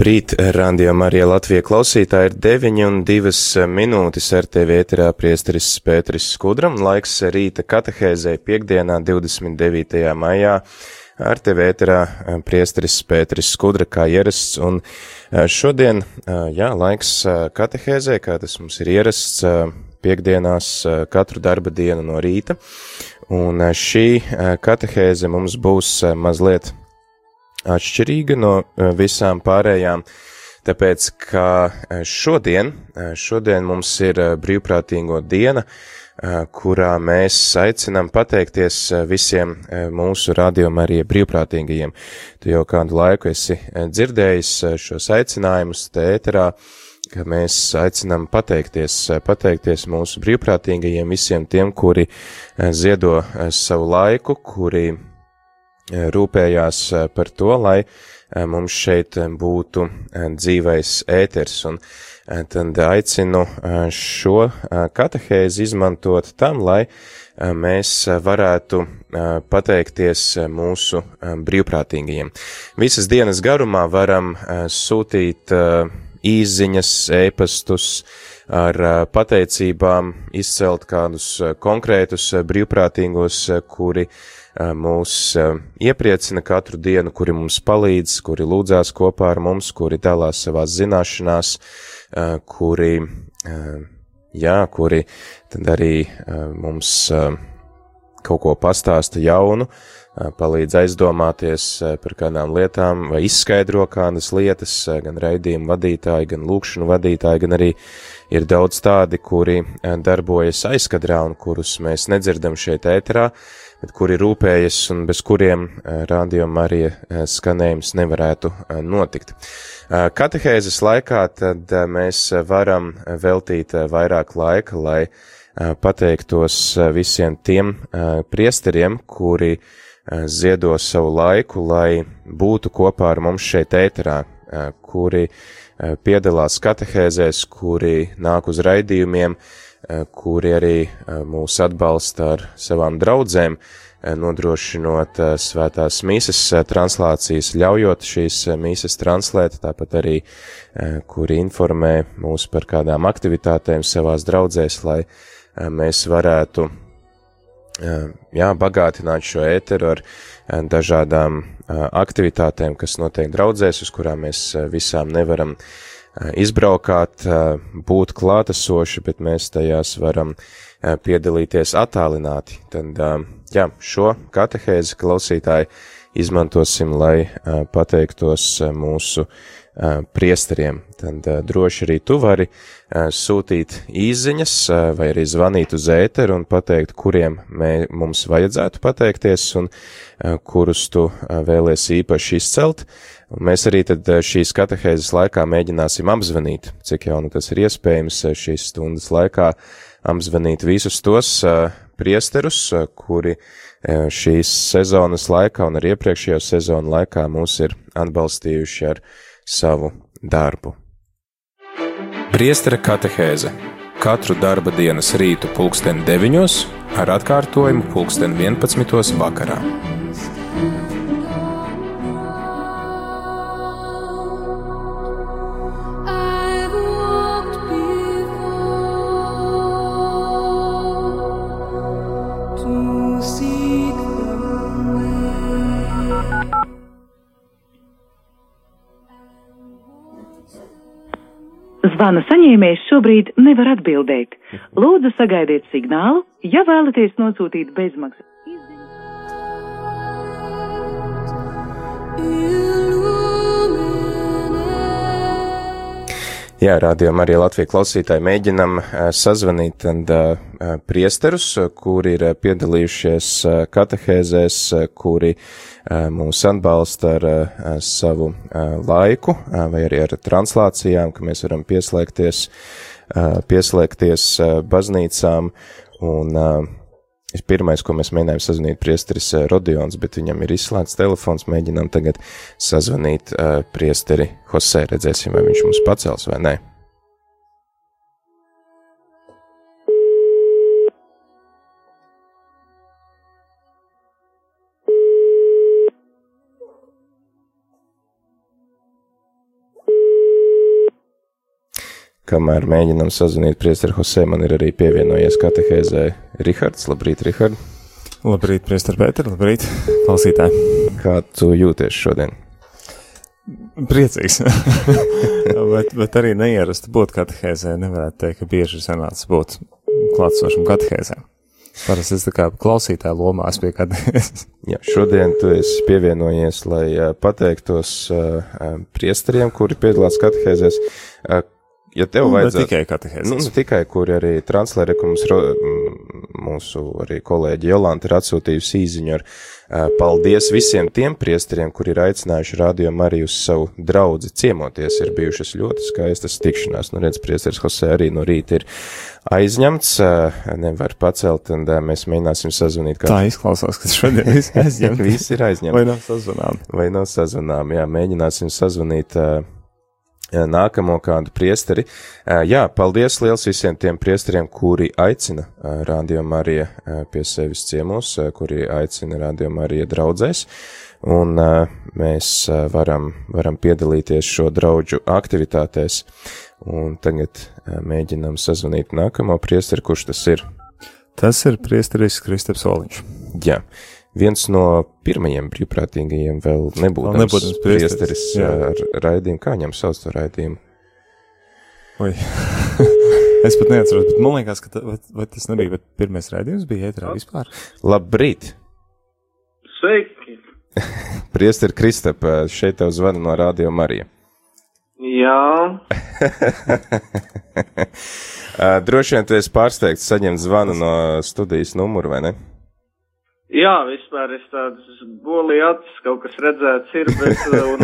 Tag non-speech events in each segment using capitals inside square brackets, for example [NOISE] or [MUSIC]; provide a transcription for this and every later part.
Labrīt, Rādio Marija Latvija klausītāji ir 9 un 2 minūtes ar tevi ēterā priesteris Pēteris Skudram, laiks rīta katehēzē piekdienā 29. maijā. Ar tevi ēterā priesteris Pēteris Skudra kā ierasts, un šodien, jā, laiks katehēzē, kā tas mums ir ierasts, piekdienās katru darba dienu no rīta, un šī katehēze mums būs mazliet atšķirīga no e, visām pārējām, tāpēc, ka e, šodien, e, šodien mums ir brīvprātīgo diena, kurā mēs aicinām pateikties visiem mūsu radījuma arī brīvprātīgajiem. Tu jau kādu laiku esi dzirdējis šos aicinājumus tēterā, ka mēs aicinām pateikties, pateikties mūsu brīvprātīgajiem visiem tiem, kuri ziedo savu laiku, kuri rūpējās eh, par to, lai eh, mums šeit būtu eh, dzīvais ēters, un tad aicinu šo katehēzi izmantot tam, lai mēs varētu pateikties mūsu brīvprātīgajiem. Visas dienas garumā varam sūtīt īziņas, ēpastus ar pateicībām, izcelt kādus konkrētus brīvprātīgos, kuri uh, mūs iepriecina katru dienu, kuri mums palīdz, kuri lūdzās kopā ar mums, kuri dalās savās zināšanās, kuri, jā, kuri tad arī mums kaut ko pastāsta jaunu, palīdz aizdomāties par kādām lietām vai izskaidro kādas lietas, gan raidījumu vadītāji, gan lūkšanu vadītāji, gan arī ir daudz tādi, kuri darbojas aizkadrā un kurus mēs nedzirdam šeit ēterā, kuri rūpējas un bez kuriem eh, rādījuma arī eh, skanējums nevarētu eh, notikt. Katehēzes laikā tad mēs varam veltīt vairāk laika, lai pateiktos visiem tiem priesteriem, kuri ziedo savu laiku, lai būtu kopā ar mums šeit ēterā, kuri piedalās katehēzēs, kuri nāk uz raidījumiem, kuri arī eh, mūs atbalsta ar savām draudzēm, eh, nodrošinot svētās mīsas translācijas, ļaujot šīs mīsas translēt, tāpat arī, kuri informē mūs par kādām aktivitātēm savās draudzēs, lai mēs varētu, jā, bagātināt šo ēteru ar dažādām aktivitātēm, kas notiek draudzēs, uz kurām mēs visām nevaram uh, Eh, izbraukāt, būt klātesoši, bet mēs tajās varam piedalīties attālināti. Tad, jā, šo katehēzi klausītāji izmantosim, lai pateiktos mūsu priesteriem. Tad droši arī tu vari sūtīt īziņas vai arī zvanīt uz ēteru un pateikt, kuriem mē, mums vajadzētu pateikties un kurus tu vēlies īpaši izcelt. Un mēs arī tad eh, šīs katehēzes laikā mēģināsim apzvanīt, cik jau nu tas ir iespējams eh, šīs stundas laikā, apzvanīt visus tos uh, priesterus, kuri šīs sezonas laikā un arī iepriekšējo sezonu laikā mūs ir atbalstījuši ar savu darbu. Priestera katehēze katru darba dienas rītu pulksten 9 ar atkārtojumu pulksten 11 vakarā. Zvana saņēmējs šobrīd nevar atbildēt. Lūdzu, sagaidiet signālu, ja vēlaties nosūtīt bezmaksas. Jā, rādījumā arī Latvijas klausītāji mēģinam sazvanīt and, priesterus, kuri ir piedalījušies katehēzēs, kuri mūs atbalsta ar savu laiku vai arī ar translācijām, ka mēs varam pieslēgties, pieslēgties baznīcām un Pirmais, ko mēs mēģinājām sazvanīt, priesteris Rodions, bet viņam ir izslēgts telefons, mēģinām tagad sazvanīt uh, priesteri Hosē, redzēsim, vai viņš mums pacels vai nē. Kamēr mēģinām sazvanīt priesteru Hosē, man ir arī pievienojies katehēzē Rihards. Labrīt, Rihard! Labrīt, priester Pēter, labrīt, klausītāji! Kā tu jūties šodien? Priecīgs, [LAUGHS] bet, bet arī neierasti būt katehēzē. Nevarētu teikt, ka bieži sanāca būt klātsošam katehēzē. Parasti es tā kā klausītāja lomā esmu pie katehēzes. [LAUGHS] Jā, šodien tu esi pievienojies, lai uh, pateiktos uh, priesteriem, kuri piedalās katehēzēs. Ja tev Nu, vajadzētu. tikai katehēzes. Nu, ne tikai, kur arī translēri, ka mums mūsu arī kolēģi Jolanta ir atsūtījusi īziņu ar paldies visiem tiem priesteriem, kuri ir aicinājuši radio arī uz savu draudzi ciemoties. Ir bijušas ļoti skaistas tikšanās. Nu, redz, priesteris Hosē arī no rīta ir aizņemts, nevar pacelt, un mēs mēģināsim sazvanīt. Tā izklausās, ka šodien viss [LAUGHS] aizņemts. Viss ir aizņemts. Vai nav sazvanām? vai nav sazvanām. Jā, mēģināsim sazvanīt uh, nākamo kādu priesteri. Uh, jā, paldies liels visiem tiem priesteriem, kuri aicina uh, Radio Marija pie sevis ciemos, kuri aicina Radio Marija draudzēs. Un mēs varam, varam piedalīties šo draudžu aktivitātēs. Un tagad mēģinām sazvanīt nākamo priesteri, kurš tas ir. Tas ir priesteris Kristaps Oliņš. Jā, viens no pirmajiem brīvprātīgajiem vēl nebūtu Vēl nebūdams priesteris, ar raidījumu. Kā viņam sauc to raidījumu? Oi. [LAUGHS] es pat neatceros, bet man liekas, ka ta, vai, vai tas nebija, bet pirmais raidījums bija ēterā vispār. Labrīt! Sveiki! [LAUGHS] Priesteri Kristap, šeit tev zvana no Radio Marija. Jā, [LAUGHS] Droši vien tu esi pārsteigts saņemt zvanu no studijas numuru, vai ne? Jā, vispār es tāds bolī acis kaut kas redzēts ir, bet, [LAUGHS] un,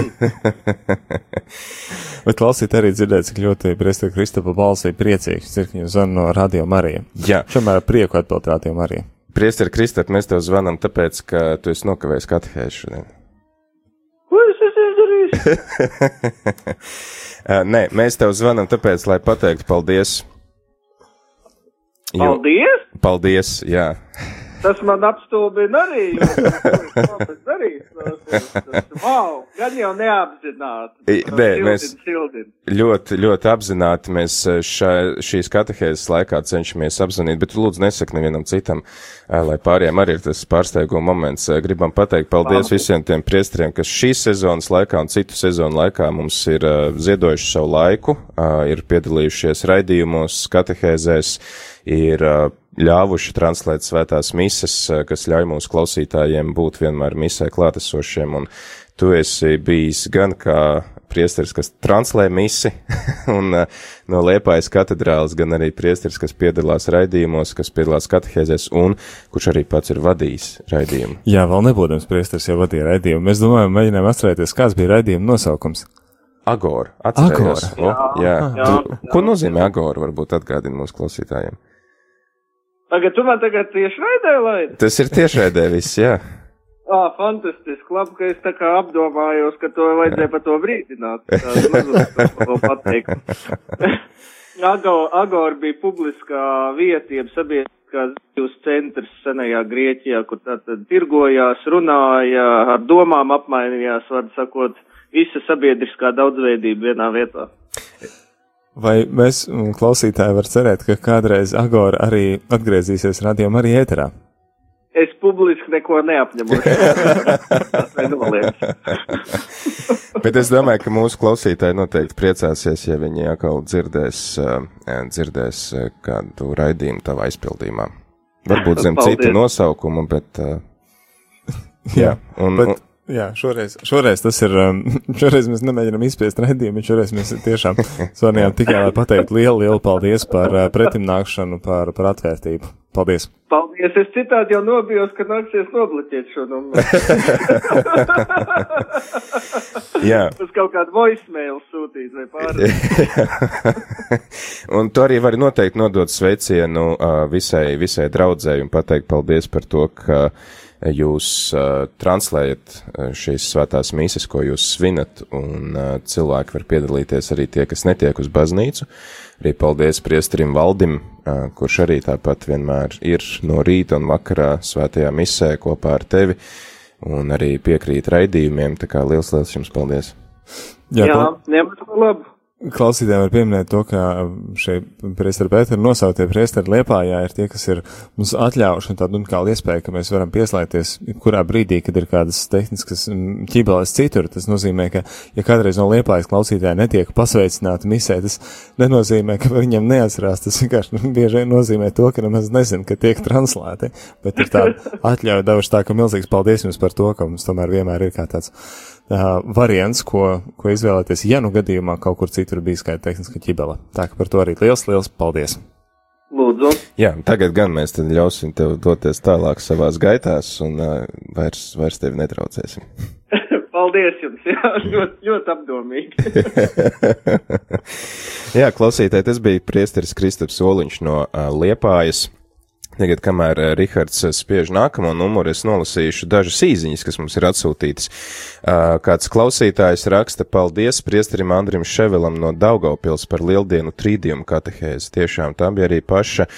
Bet klausīt arī dzirdēt, cik ļoti priesteris Kristapa balsī priecīgs, cik viņam zvana no Radio Marija. Jā, Šamēr ar prieku atbild Radio Marija. Priesteri Kristap, mēs tev zvanam tāpēc, ka tu esi nokavējis katehēzi šodien. ko es esmu izdarījis? [LAUGHS] Nē, mēs tev zvanam tāpēc, lai pateiktu paldies. Jo- Paldies! Paldies, jā. Tas man apstulbina arī. ko [LAUGHS] tas, tas, wow, gan jau neapzināti. Nē, mēs- Sildin. Ļoti, ļoti apzināti mēs eh, šā, šīs katehēzes laikā cenšamies apzvanīt, bet lūdzu nesaka nevienam citam, eh, lai pārējiem arī ir tas pārsteiguma moments. Eh, Gribam pateikt paldies Labi. visiem tiem priestriem, kas šīs sezonas laikā un citu sezonu laikā mums ir eh, ziedojuši savu laiku, eh, ir piedalījušies raidījumos, katehēzēs, ir eh, ļāvuši translēt svētās mises, eh, kas ļauj mūsu klausītājiem būt vienmēr misē klātesošiem, un tu esi bijis gan kā priesteris, kas translē misi, [LAUGHS] un uh, no Liepājas katedrāles, gan arī priesteris, kas piedalās raidījumos, kas piedalās katehēzēs, un kurš arī pats ir vadījis raidījumu. Jā, vēl nebūdams priesteris jau vadīja raidījumu. Mēs domājam, mēģinām atcerēties, kāds bija raidījuma nosaukums. Agora, atcerējos. Agora. O, jā. Jā, Tu, ko nozīmē Agora, varbūt atgādina mūsu klausītājiem? Tagad tu man tagad tieši raidē, lai. Tas ir tiešraidē viss, jā. Ā, fantastiski, labi, ka es tā kā apdomājos, ka to vajadzēja par to brīdināt. Tādu mazliet pateikt. Agor, Agor bija publiskā vieta, jeb sabiedriskās dzīves centrs senajā Grieķijā, kur tātad tirgojās, runāja, ar domām apmainījās, var sakot, visa sabiedriskā daudzveidība vienā vietā. Vai mēs, mm, klausītāji, var cerēt, ka kādreiz Agora arī atgriezīsies radio arī ēterā? Es publiski neko neapņemos. [LAUGHS] [LAUGHS] Bet es domāju, ka mūsu klausītāji noteikti priecāsies, ja viņi atkal dzirdēs, uh, dzirdēs uh, kādu raidījumu tavā aizpildījumā. Varbūt zem citu nosaukumu, bet. Jā, un, Bet un, Jā, šoreiz, šoreiz tas ir, um, [LAUGHS] šoreiz mēs nemēģinām izspiest redzējumu, šoreiz mēs tiešām zvanījām tikai, lai pateiktu lielu, lielu paldies par uh, pretimnākšanu, par, par atvērtību. Paldies! Paldies! Es citādi jau nobijos, ka nāksies nobloķēt šo numuru. [LAUGHS] Jā. Uz kaut kādu voicemail sūtīt vai pārēt. [LAUGHS] un tu arī vari noteikti nodot sveicienu uh, visai, visai draudzēji un pateikt paldies par to, ka jūs uh, translējat šīs svētās mīsas, ko jūs svinat, un uh, cilvēki var piedalīties arī tie, kas netiek uz baznīcu. Arī paldies priesterim Valdim, uh, kurš arī tāpat vienmēr ir no rīta un vakarā svētajā misē kopā ar tevi, un arī piekrīt raidījumiem, tā kā liels, liels jums paldies! Jā, Jā ņemt to labu! Klausītājiem var pieminēt to, ka šie priesteri Pēteri nosauktie priesteri Liepājā ir tie, kas ir mums atļaujuši tādu unikālu iespēju, ka mēs varam pieslēgties kurā brīdī, kad ir kādas tehniskas ķībeles citur. Tas nozīmē, ka, ja kādreiz no Liepājas klausītāji netiek pasveicināti misē, tas nenozīmē, ka viņam neatcerās. Tas vienkārši [LAUGHS] bieži nozīmē to, ka nemaz nezin, ka tiek translēti, bet ir tāda atļauja devuši tā, ka milzīgs paldies jums par to, ka mums tomēr vienmēr ir kā tāds uh, variants, ko, ko izvēlēties, ja nu gadījumā kaut kur citur bijis kā tehniska ķibela. Tā ka par to arī liels, liels paldies! Lūdzu. Jā, tagad gan mēs tad ļausim tev doties tālāk savās gaitās un uh, vairs, vairs tevi netraucēsim. [LAUGHS] Paldies jums, jā, ļoti, ļoti apdomīgi. [LAUGHS] jā, klausītāji, tas bija priesteris Kristaps Soliņš no uh, Liepājas. Tagad, kamēr eh, Rihards eh, spiež nākamo numuru, es nolasīšu dažas īziņas, kas mums ir atsūtītas. Eh, kāds klausītājs raksta paldies priesterim Andrim Ševelam no Daugaupils par lieldienu trīdījumu katehēzi. Tiešām tā bija arī paša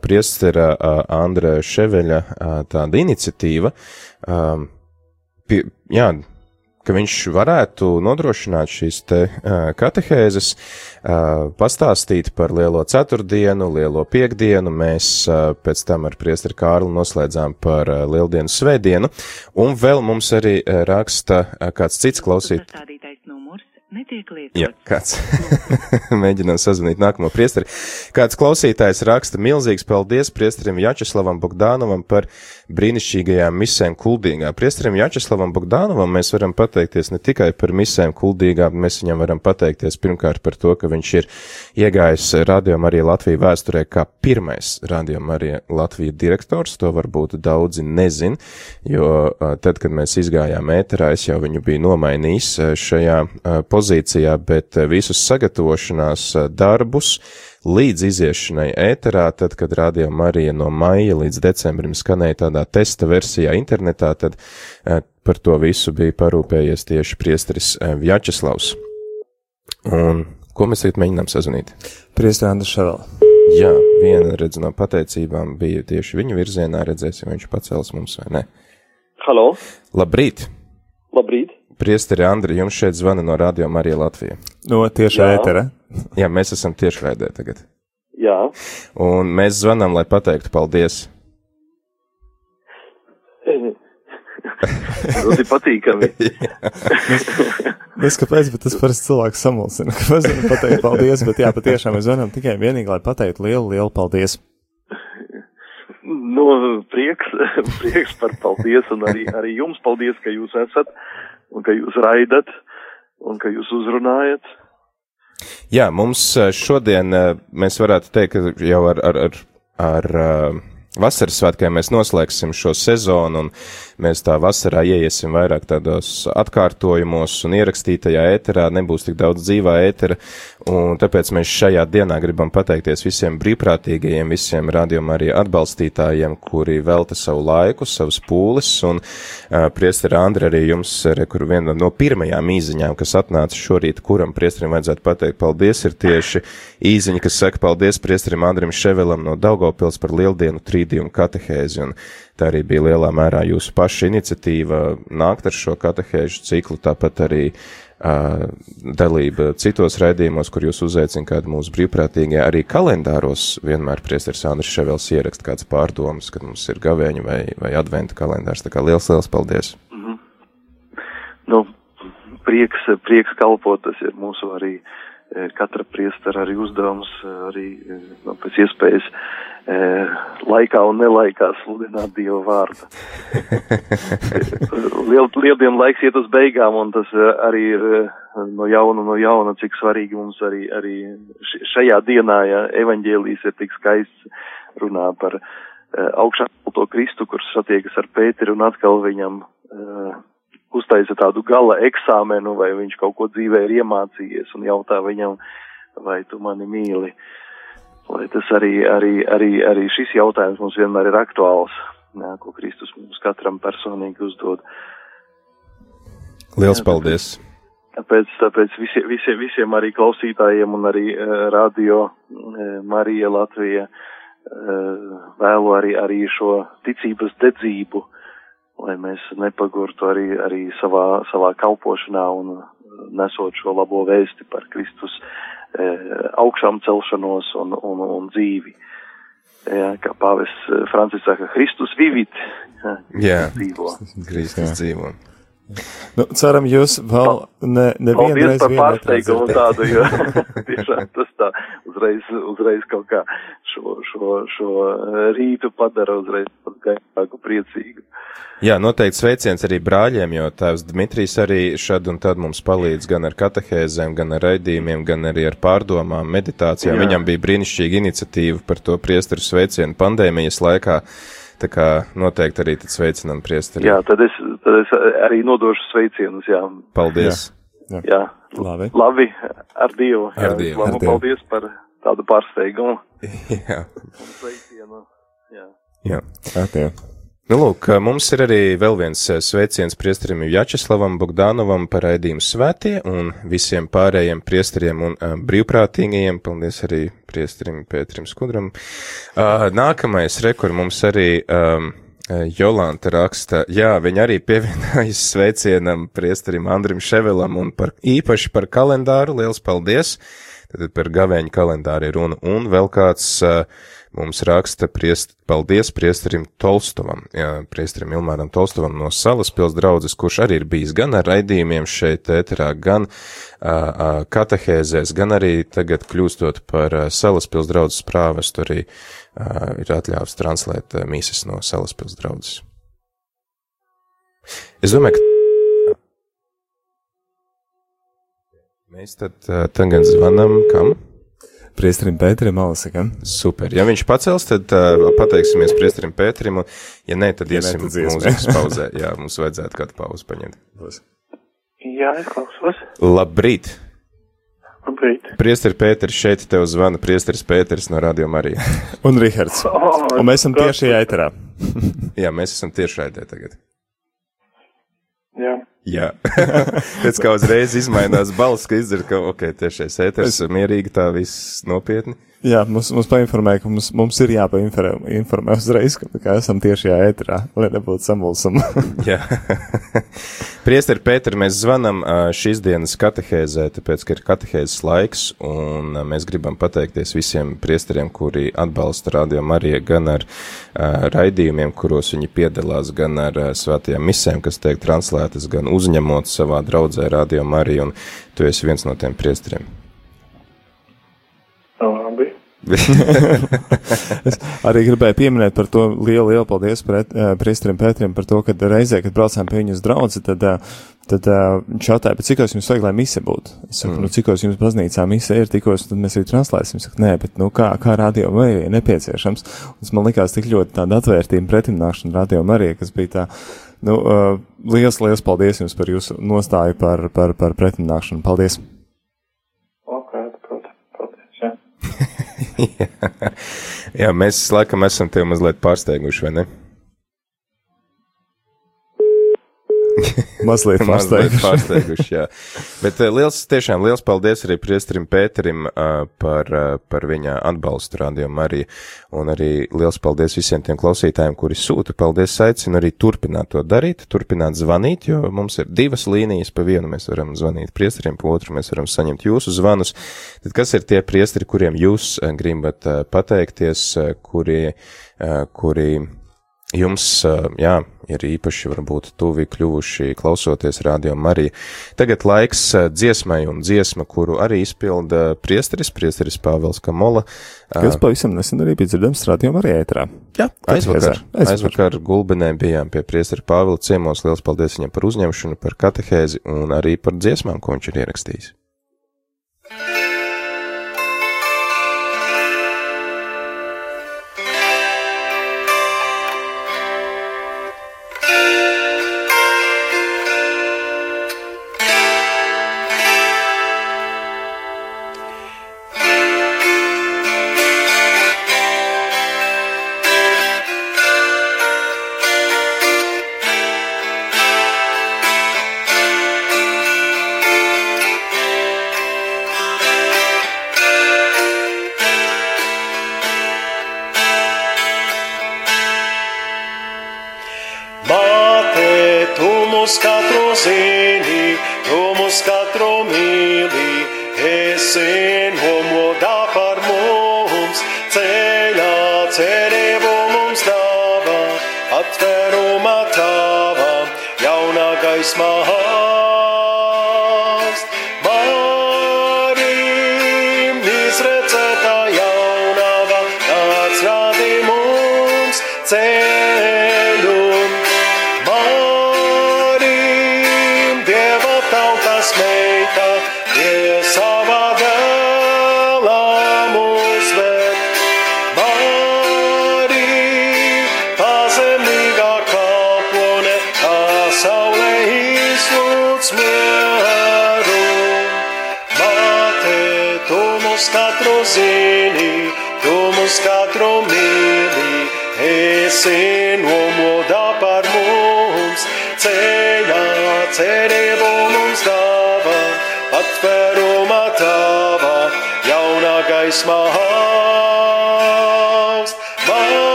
priestera Andra Ševeļa tāda iniciatīva. Pie, jā, ka viņš varētu nodrošināt šīs te katehēzes, pastāstīt par lielo ceturtdienu, lielo piekdienu. Mēs pēc tam ar priesteri Kārlu noslēdzām par lieldienu svētdienu, un vēl mums arī raksta kāds cits klausītājs netiek lietots. Jā, kāds [LAUGHS] mēģinām sazvanīt nākamo priesteri. Kāds klausītājs raksta milzīgs paldies priesterim Jačeslavam Bogdānovam par brīnišķīgajām misēm kuldīgā. Priesterim Jačeslavam Bogdānovam mēs varam pateikties ne tikai par misēm kuldīgā, bet mēs viņam varam pateikties pirmkārt par to, ka viņš ir iegājis Radio Marija Latvija vēsturē kā pirmais Radio Marija Latvija direktors. To varbūt daudzi nezin, jo tad, kad mēs izgājām ēterā, es jau viņu biju nomainījis šajā pozīcijā pozīcijā, bet eh, visus sagatavošanās eh, darbus līdz iziešanai ēterā, tad, kad Radio Marija no maija līdz decembrim skanēja tādā testa versijā internetā, tad eh, par to visu bija parūpējies tieši priesteris Vjačeslavs. Un ko mēs tagad mēģinām sazvanīt? Priesteri Andris Ševel. Jā, viena redz no pateicībām bija tieši viņu virzienā, redzēsim, viņš pacels mums vai ne. Halo! Labrīt! Labrīt! Priesteri Andri, jums šeit zvana no Radio Marija Latvija. No tiešā ētera. [LAUGHS] Jā, mēs esam tiešraidē tagad. Jā. Un mēs zvanām, lai pateiktu paldies. [LAUGHS] Tas ir patīkami. [LAUGHS] Es kāpēc, bet tas parasti cilvēks samulsina, mēs varam pateikt paldies, bet jā, patiešām mēs zvanām tikai vienīgi, lai pateiktu lielu, lielu paldies. Nu, prieks, prieks par paldies un arī, arī jums paldies, ka jūs esat un ka jūs raidat, un ka jūs uzrunājat. Jā, mums eh, šodien eh, mēs varētu teikt, ka jau ar, ar, ar, ar eh, vasaras svētkiem mēs noslēgsim šo sezonu, un mēs tā vasarā ieiesim vairāk tādos atkārtojumos un ierakstītajā ēterā, nebūs tik daudz dzīvā ētera, un tāpēc mēs šajā dienā gribam pateikties visiem brīvprātīgajiem, visiem radiom arī atbalstītājiem, kuri velta savu laiku, savus pūles, un uh, priesteri Andri arī jums, re, kur viena no pirmajām īziņām, kas atnāca šorīt, kuram priesterim vajadzētu pateikt paldies, ir tieši īziņa, kas saka paldies priesterim Andrim Ševelam no Daugavpils par lieldienu trīdījumu katehēzi, un Tā arī bija lielā mērā jūsu paša iniciatīva nākt ar šo katehēžu ciklu, tāpat arī uh, dalība citos raidījumos, kur jūs uzaicināt kādu mūsu brīvprātīgie, arī kalendāros vienmēr priesteris Andris Ševels ierakst kāds pārdomas, kad mums ir gavēņa vai, vai adventa kalendārs. Tā kā liels, liels paldies! Mm -hmm. Nu, prieks, prieks kalpot, tas ir mūsu arī katra priestara arī uzdevums arī nu, pēc iespējas laikā un nelaikā sludināt Dieva vārdu. [LAUGHS] Liel, lieldienu laiks iet uz beigām, un tas arī ir no jauna, no jauna, cik svarīgi mums arī, arī šajā dienā, ja evaņģēlīs ir tik skaists runā par augšā to Kristu, kurš satiekas ar Pēteri un atkal viņam uztaisa tādu gala eksāmenu, vai viņš kaut ko dzīvē ir iemācījies un jautā viņam, vai tu mani mīli. Lai tas arī, arī, arī, arī šis jautājums mums vienmēr ir aktuāls, jā, ko Kristus mums katram personīgi uzdod. Liels jā, paldies! Tāpēc, tāpēc visiem, visiem, visiem arī klausītājiem un arī uh, radio uh, Marija Latvija uh, vēlu arī, arī šo ticības dedzību, lai mēs nepagurtu arī, arī savā, savā kalpošanā un uh, nesot šo labo vēsti par Kristus e, augšām celšanos un, un, un dzīvi. Ja, kā pāvis uh, Francis saka, Kristus vivit. Ja, Jā, dzīvo. Kristus dzīvo. Nu, ceram, jūs vēl ne, nevienu reizi par pārsteigumu tādu, jo [LAUGHS] tiešām tas tā uzreiz, uzreiz kaut kā šo, šo, šo rītu padara uzreiz pat gaisāku priecīgu. Jā, noteikti sveiciens arī brāļiem, jo tēvs Dmitrijs arī šad un tad mums palīdz gan ar katehēzēm, gan ar raidījumiem, gan arī ar pārdomām, meditācijām. Jā. Viņam bija brīnišķīga iniciatīva par to priesteru sveicienu pandēmijas laikā. Tā kā noteikti arī tad sveicinam priesteri. Jā, tad es, tad es arī nodošu sveicienus, jā. Paldies. Jā. jā. Labi. Labi, ar Dievu. Ar jā, Dievu. Labi, paldies par tādu pārsteigumu. [LAUGHS] jā. Sveicienu. Jā. Jā. Attie. Nu, lūk, mums ir arī vēl viens eh, sveiciens priesterim Jačeslavam Bogdānovam par raidījumu svētie un visiem pārējiem priesteriem un um, brīvprātīgajiem. Paldies arī priesterim Pēterim Skudram. Uh, nākamais rekur mums arī. Um, Jolanta raksta, jā, viņa arī pievienojas [LAUGHS] sveicienam priesterim Andrim Ševelam un par īpaši par kalendāru. Liels paldies! Tad par gavēņu kalendāru ir runa. Un vēl kāds uh, mums raksta priest, paldies priesterim Tolstovam, jā, priesterim Ilmāram Tolstovam no Salas pils draudzes, kurš arī ir bijis gan ar raidījumiem šeit ēterā, gan uh, katehēzēs, gan arī tagad kļūstot par uh, Salas pils draudzes prāvestu arī uh, ir atļāvs translēt uh, mīsas no Salas pils draudzes. Es domāju, ka mēs tad uh, tagad zvanam kam? Priesterim Pēterim Alasekam. Super. Ja viņš pacels, tad uh, pateiksimies Priesterim Pēterim, un, ja nē, tad ja iesim ne, tad mūzikas pauzē. [LAUGHS] Jā, mums vajadzētu kādu pauzi paņemt. Jā, es klausos. Labrīt! Labrīt! Priesteri Pēteris šeit tev zvana Priesteris Pēteris no Radio Marija. [LAUGHS] un Rihards. [LAUGHS] Oh, un mēs esam tieši ēterā. Jā, mēs esam tieši ēterā tagad. Jā. Jā, [LAUGHS] pēc kā uzreiz izmainās balss, ka izdzird, ka, ok, tiešais ēters, mierīgi tā viss nopietni. Jā, mums, mums painformēja, ka mums, mums ir jāpainformē uzreiz, ka, esam tiešajā ēterā, lai nebūtu samulsam. [LAUGHS] Jā. Priesteri Pēteri, mēs zvanam šīs dienas katehēzē, tāpēc, ka ir katehēzes laiks, un mēs gribam pateikties visiem priesteriem, kuri atbalsta Radio Mariju gan ar raidījumiem, kuros viņi piedalās, gan ar svētajām misēm, kas tiek translētas, gan uzņemot savā draudzē Radio Mariju, un tu esi viens no tiem priesteriem. [LAUGHS] Es arī gribēju pieminēt par to lielu, lielu paldies pret, uh, priesterim Pēterim par to, ka reizē, kad braucām pie viņas draudzi, tad, uh, tad uh, viņš jautāja, bet cikos jums vajag, lai mise būtu? Es saku, mm. nu, cikos jums baznīcā mise ir, tikos, tad mēs arī translēsim. Saku, nē, bet, nu, kā, kā radio ir nepieciešams. Un tas man likās tik ļoti tāda atvērtība pretimnākšana radio arī, kas bija tā, nu, uh, liels, liels paldies jums par jūsu nostāju par, par, par pretimnākšanu. Paldies! jā. [LAUGHS] [LAUGHS] jā, mēs laikam esam tevi mazliet pārsteiguši, vai ne? [LAUGHS] Mazliet pārsteiguši. pārsteiguši jā. Bet uh, liels, tiešām liels paldies arī priesterim Pēterim uh, par, uh, par viņa atbalstu rādījumu arī. Un arī liels paldies visiem tiem klausītājiem, kuri sūta. Paldies, aicinu arī turpināt to darīt, turpināt zvanīt, jo mums ir divas līnijas, pa vienu mēs varam zvanīt priesteriem, pa otru mēs varam saņemt jūsu zvanus. Tad kas ir tie priesteri, kuriem jūs gribat pateikties, kuri, kuri jums, jā, ir īpaši varbūt tuvi kļuvuši klausoties radio Marija. Tagad laiks dziesmai un dziesma, kuru arī izpilda priesteris, priesteris Pāvils Kamola. Kas pavisam nesen arī bija dzirdams radio Marija ētrā. Jā, aizvakar, aizvakar. aizvakar Gulbenē bijām pie priesteri Pāvila ciemos. Liels paldies viņam par uzņemšanu, par katehēzi un arī par dziesmām, ko viņš ir ierakstījis.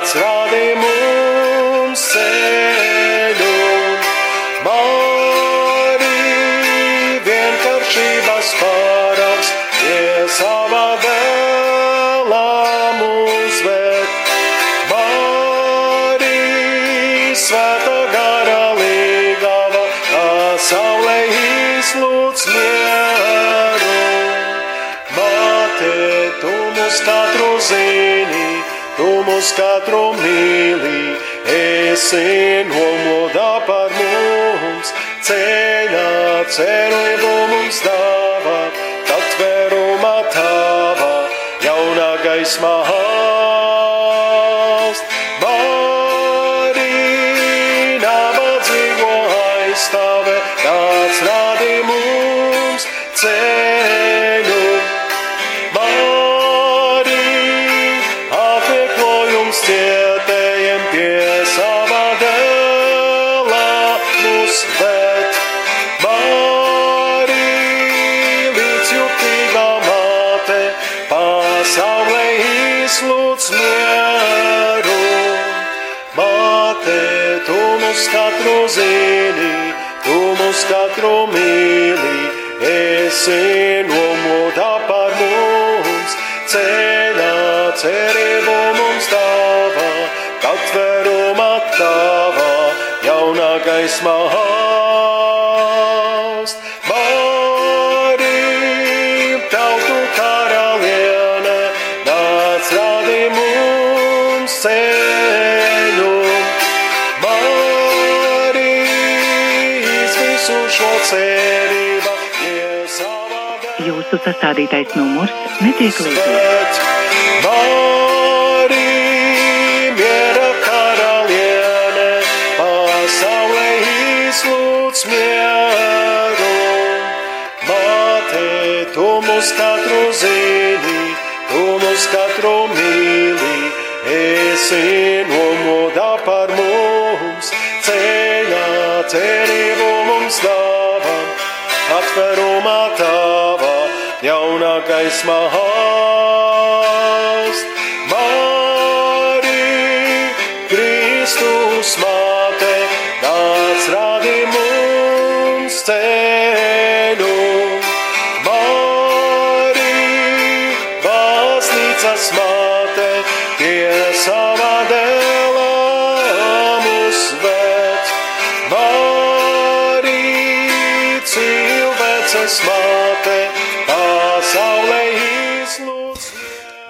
kāds rādīja mums. Mūs katru mīlī, esi nomodā par mums, ceļā cerību mums dāvā, atvērumā tavā, jaunā gaismā. Katru mīlī, esi nomodā par mums, ceļā cerību mums dāvā, atverumā tavā, jaunā gaismā. Jūsu sastādītais numurs netiek lietots. Miera karaliene, pasaulē izlūdz mieru. Māte, tu mūs katru zini, tu mūs katru mīli, esi nomodā par mums, ceļā cerību mums atverumā tavā jaunā gaismā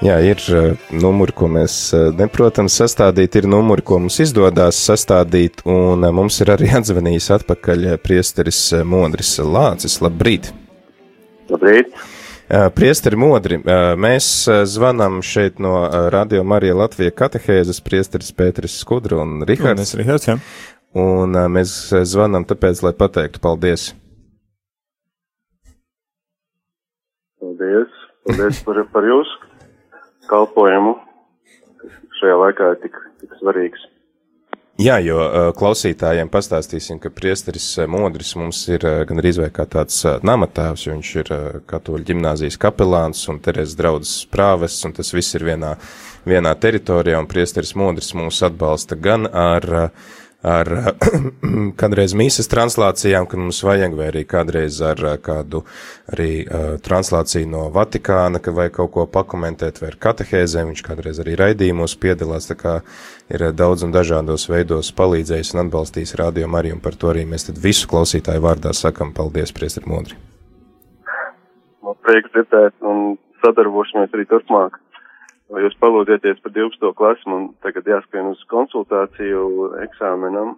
Jā, ir numuri, ko mēs neprotam sastādīt, ir numuri, ko mums izdodas sastādīt, un mums ir arī [LAUGHS] atzvanījis atpakaļ priesteris Modris Lācis. Labrīt! Labrīt! Priesteri modri, mēs zvanām šeit no Radio Marija Latvija katehēzes priesteris Pēteris Skudra un Rihards. Un es Rihards, jā. Un mēs zvanām tāpēc, lai pateiktu paldies. Paldies! Paldies par, par jūsu kalpojumu, kas šajā laikā ir tik, tik svarīgs. Jā, jo uh, klausītājiem pastāstīsim, ka priesteris uh, Modris mums ir uh, gan arī vai kā tāds namatāvs, jo viņš ir katoļu ģimnāzijas kapelāns un Terēzes draudzes prāvests, un tas viss ir vienā, vienā teritorijā, un priesteris Modris mūs atbalsta gan ar uh, ar [CLEARS THROAT] kādreiz mīsas translācijām, kad mums vajag, vai arī kādreiz ar uh, kādu arī uh, translāciju no Vatikāna, ka vai kaut ko pakomentēt, vai ar katehēzēm, viņš kādreiz arī raidījumos piedalās, tā kā ir uh, daudz un dažādos veidos palīdzējis un atbalstījis rādījumu arī, un par to arī mēs tad visu klausītāju vārdā sakam paldies, priestri Modri. Man prieks dzirdēt un sadarbosimies arī turpmāk. Vai jūs palūdzieties par 12. klasi, man tagad jāskrien uz konsultāciju eksāmenam,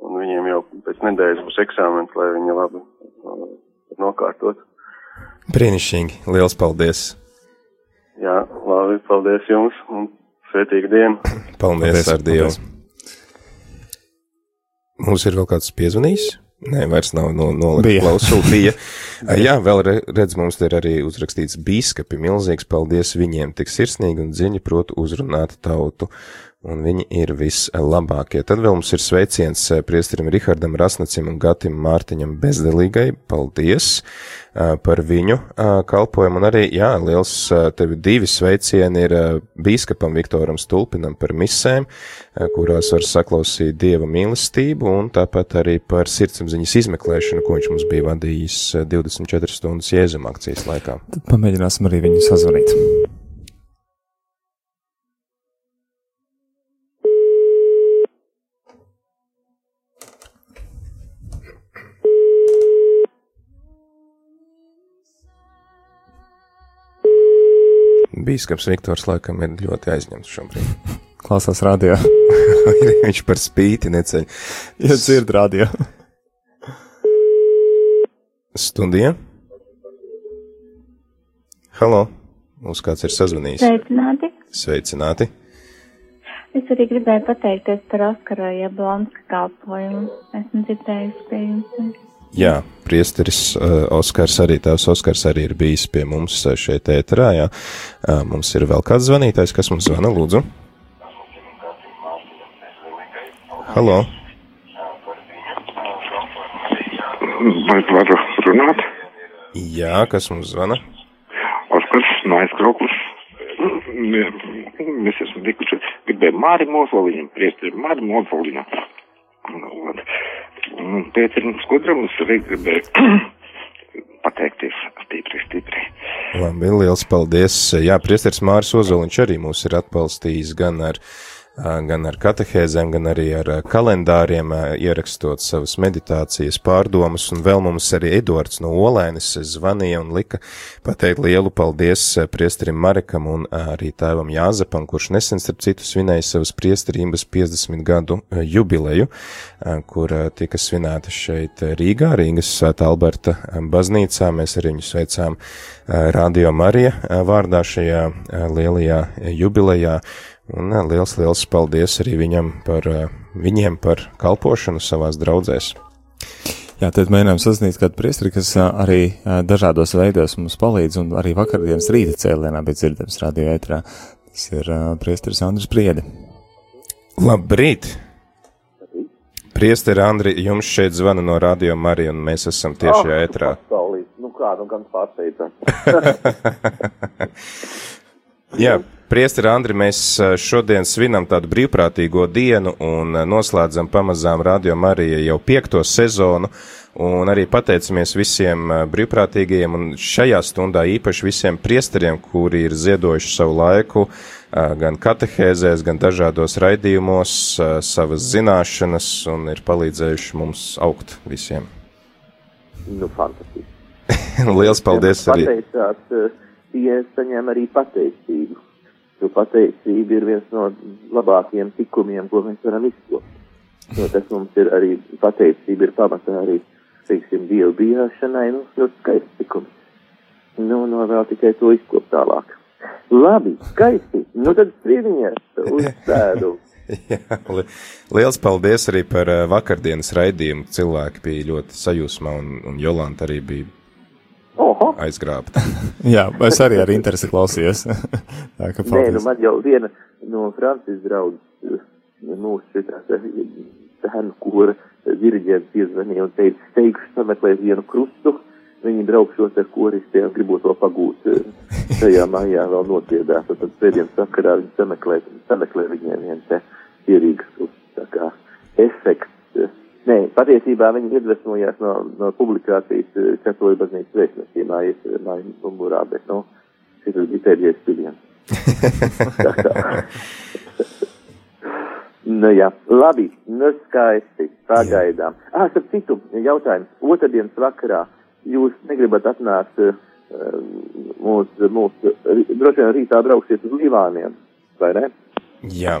un viņiem jau pēc nedēļas būs eksāmens, lai viņi labi uh, nokārtot. Brīnišķīgi, liels paldies! Jā, labi, paldies jums, un svētīgu dienu! [COUGHS] Paldies, Paldies, ar Dievu! paldies. Mums ir vēl kāds piezvanījis? Nē, vairs nav no, nolikt klausulu. Bija. [LAUGHS] Jā, vēl re, redz, mums te ir arī uzrakstīts bīskapi. Milzīgs paldies viņiem, tik sirsnīgi un dziļi prot uzrunāt tautu. Un viņi ir vislabākie. Tad vēl mums ir sveiciens eh, priesterim Rihardam Rasnacim un Gatim Mārtiņam bezdelīgai. Paldies uh, par viņu uh, kalpojumu. Un arī, jā, liels tevi divi sveicieni ir bīskapam Viktoram Stulpinam par misēm, kurās var saklausīt Dieva mīlestību, un tāpat arī par sirdsapziņas izmeklēšanu, ko viņš mums bija vadījis uh, 24 stundas Jēzuma akcijas laikā. Tad pamēģināsim arī viņu sazvanīt. Bīskaps Viktors laikam ir ļoti aizņemts šobrīd. [LAUGHS] Klausās radio. [LAUGHS] viņš par spīti neceļ. Ja dzird radio. [LAUGHS] Studija. Halo, mums kāds ir sazvanījis. Sveicināti! Sveicināti. Es arī gribēju pateikties par Oskara Jablonska kalpojumu. Esmu dzirdējusi pie jums. Jā, priesteris uh, Oskars arī, tēvs Oskars arī ir bijis pie mums uh, šeit ēterā, jā. Uh, mums ir vēl kāds zvanītājs, kas mums zvana, lūdzu. Halo, Vai varu runāt? jā, kas mums zvana? Oskars no aizkrauklis. Mēs esam tikuši, gribēju Māri Mozoliņu, priesteri Māri Mozoliņu. Un, Pēterim Skudram es arī gribēju [CLEARS THROAT] pateikties stipri, stipri. Labi, liels paldies. Jā, priesteris Māris Ozoliņš arī mūs ir atbalstījis gan ar, gan ar katehēzēm, gan arī ar kalendāriem, ierakstot savas meditācijas pārdomas, un vēl mums arī Edvards no Olēnes zvanīja un lika pateikt lielu paldies priesterim Marekam un arī tēvam Jāzepam, kurš nesen starp citu svinēja savas priesterības 50 gadu jubileju, kur tika svinēta šeit Rīgā, Rīgas Svētā Alberta baznīcā. Mēs arī viņu sveicām Radio Marija vārdā šajā lielajā jubilejā. Un ā, liels, liels paldies arī viņam par, ā, viņiem par kalpošanu savās draudzēs. Jā, tad mēģinām sasniegt kādu priesteri, kas ā, arī dažādos veidos mums palīdz, un arī vakardienas rīta cēlienā bija dzirdams radio ētrā. Tas ir uh, priesteris Andris Priede. Labrīt! Priesteri Andri, jums šeit zvana no Radio Marija, un mēs esam tiešajā Ah, ētrā. pasaulī. Nu kā, nu gan pārsteidza. [LAUGHS] [LAUGHS] Jā, Priesteri Andri, mēs uh, šodien svinam tādu brīvprātīgo dienu un uh, noslēdzam pamazām Radio Marija jau piekto sezonu. Un arī pateicamies visiem uh, brīvprātīgajiem un šajā stundā īpaši visiem priesteriem, kuri ir ziedojuši savu laiku gan katehēzēs, gan dažādos raidījumos, savas zināšanas un ir palīdzējuši mums augt visiem. Nu, fantastiski. [LAUGHS] Liels paldies arī! Pateicās, eh, tie saņem arī pateicību. Jo pateicība ir viens no labākajiem tikumiem, ko mēs varam izkopt. Jo tas mums ir arī pateicība ir pamatā arī, teiksim, dievu bijāšanai, nu, ļoti skaists tikums. Nu, no vēl tikai to izkopt tālāk. Labi, skaisti. Nu tad sprieviņās uz sēdu. [LAUGHS] Jā, li- liels paldies arī par uh, vakardienas raidījumu. Cilvēki bija ļoti sajūsmā, un, un Jolanta arī bija Oho. aizgrābta. [LAUGHS] Jā, es arī ar interesi klausījos. [LAUGHS] Tā ka Nē, nu paldies. man jau viena no Francijas draudzes, eh, mūsu šitās sēnu kora diriģents piezvanīja un teica, steigšu sameklēt vienu krustu, viņi braukšos ar koristiem, gribot to pagūt eh, [LAUGHS] šajā mājā vēl notiedāt, un tad pēdējiem sakarā viņi sameklē, sameklē viņiem vienu te pierīgas krustu, tā kā efekts. Eh, Nē, patiesībā viņi iedvesmojās no, no publikācijas eh, Katoļu baznīcas vēstnesī mājas, mājas numurā, bet, nu, šis bija pēdējais piliens. Nu jā, labi, nu skaisti, pagaidām. Ah, starp citu, jautājums. Otradienas vakarā jūs negribat atnākt uh, mūsu, mūsu, droši vien rītā brauksiet uz Līvāniem, vai ne? Jā.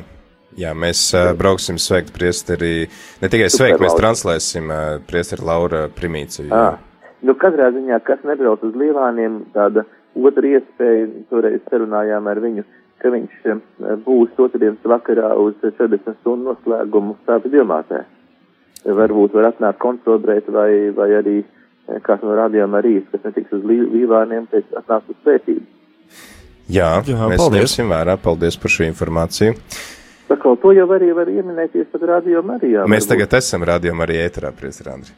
Jā, mēs uh, brauksim sveikt priesteri, ne tikai sveikt, mēs translēsim uh, priesteri Laura Primīciju. Ah, nu katrā ziņā, kas nebrauc uz Līvāniem, tāda otra iespēja, toreiz sarunājām ar viņu, ka viņš eh, būs otrdienas vakarā uz 40 stundu noslēgumu stāvu diamātē. Varbūt var atnākt konsolidēt vai, vai arī kāds no rādījām arī, kas netiks uz Lī- Līvāniem, pēc atnākt uz svētību. Jā, Jā, mēs paldies. ņemsim vērā. Paldies par šo informāciju. Kā to jau arī var ieminēties pat rādījām arī. Jā, Mēs varbūt. tagad esam rādījumā arī ēterā, priesteri Andri.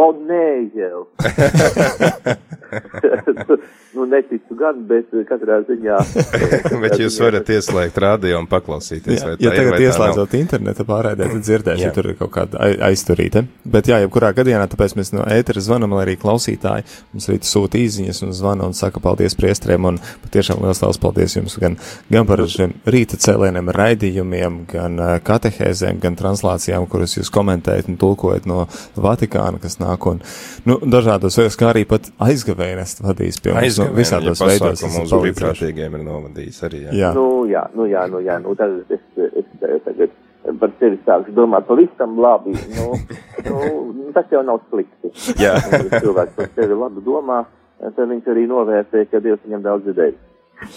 O, nē, jau. [LAUGHS] [LAUGHS] nu, neticu gan, bet katrā ziņā. [LAUGHS] Bet jūs varat ieslēgt rādio un paklausīties. Jā, vai ja tā ir, tagad vai tā nav. ieslēdzot interneta pārraidē, tad dzirdēsiet, ja tur ir kaut kāda ai- aizturīte. Bet jā, jebkurā gadījumā, tāpēc mēs no ētera zvanam, lai arī klausītāji mums arī sūta īziņas un zvana un saka paldies priestriem un patiešām liels liels paldies jums gan, gan par šiem rīta cēlieniem raidījumiem, gan uh, katehēzēm, gan translācijām, kuras jūs komentējat un tulkojat no Vatikāna, kas nāk un, nu, dažādos veidos, kā arī pat aizgavējas vadīs pie mums. Nu, Aizgājienu, visādos ja veidos. mūsu palīdzējuši. brīvprātīgiem ir novadījis arī. Jā. Jā. Nu, jā, nu, jā, nu, jā, nu, tagad es, es, es tagad par sevi sākšu domāt pavisam labi. Nu, [LAUGHS] nu, tas jau nav slikti. Jā. Ja cilvēks par sevi labi domā, tad viņš arī novērtē, ka Dievs viņam daudz dzirdēja.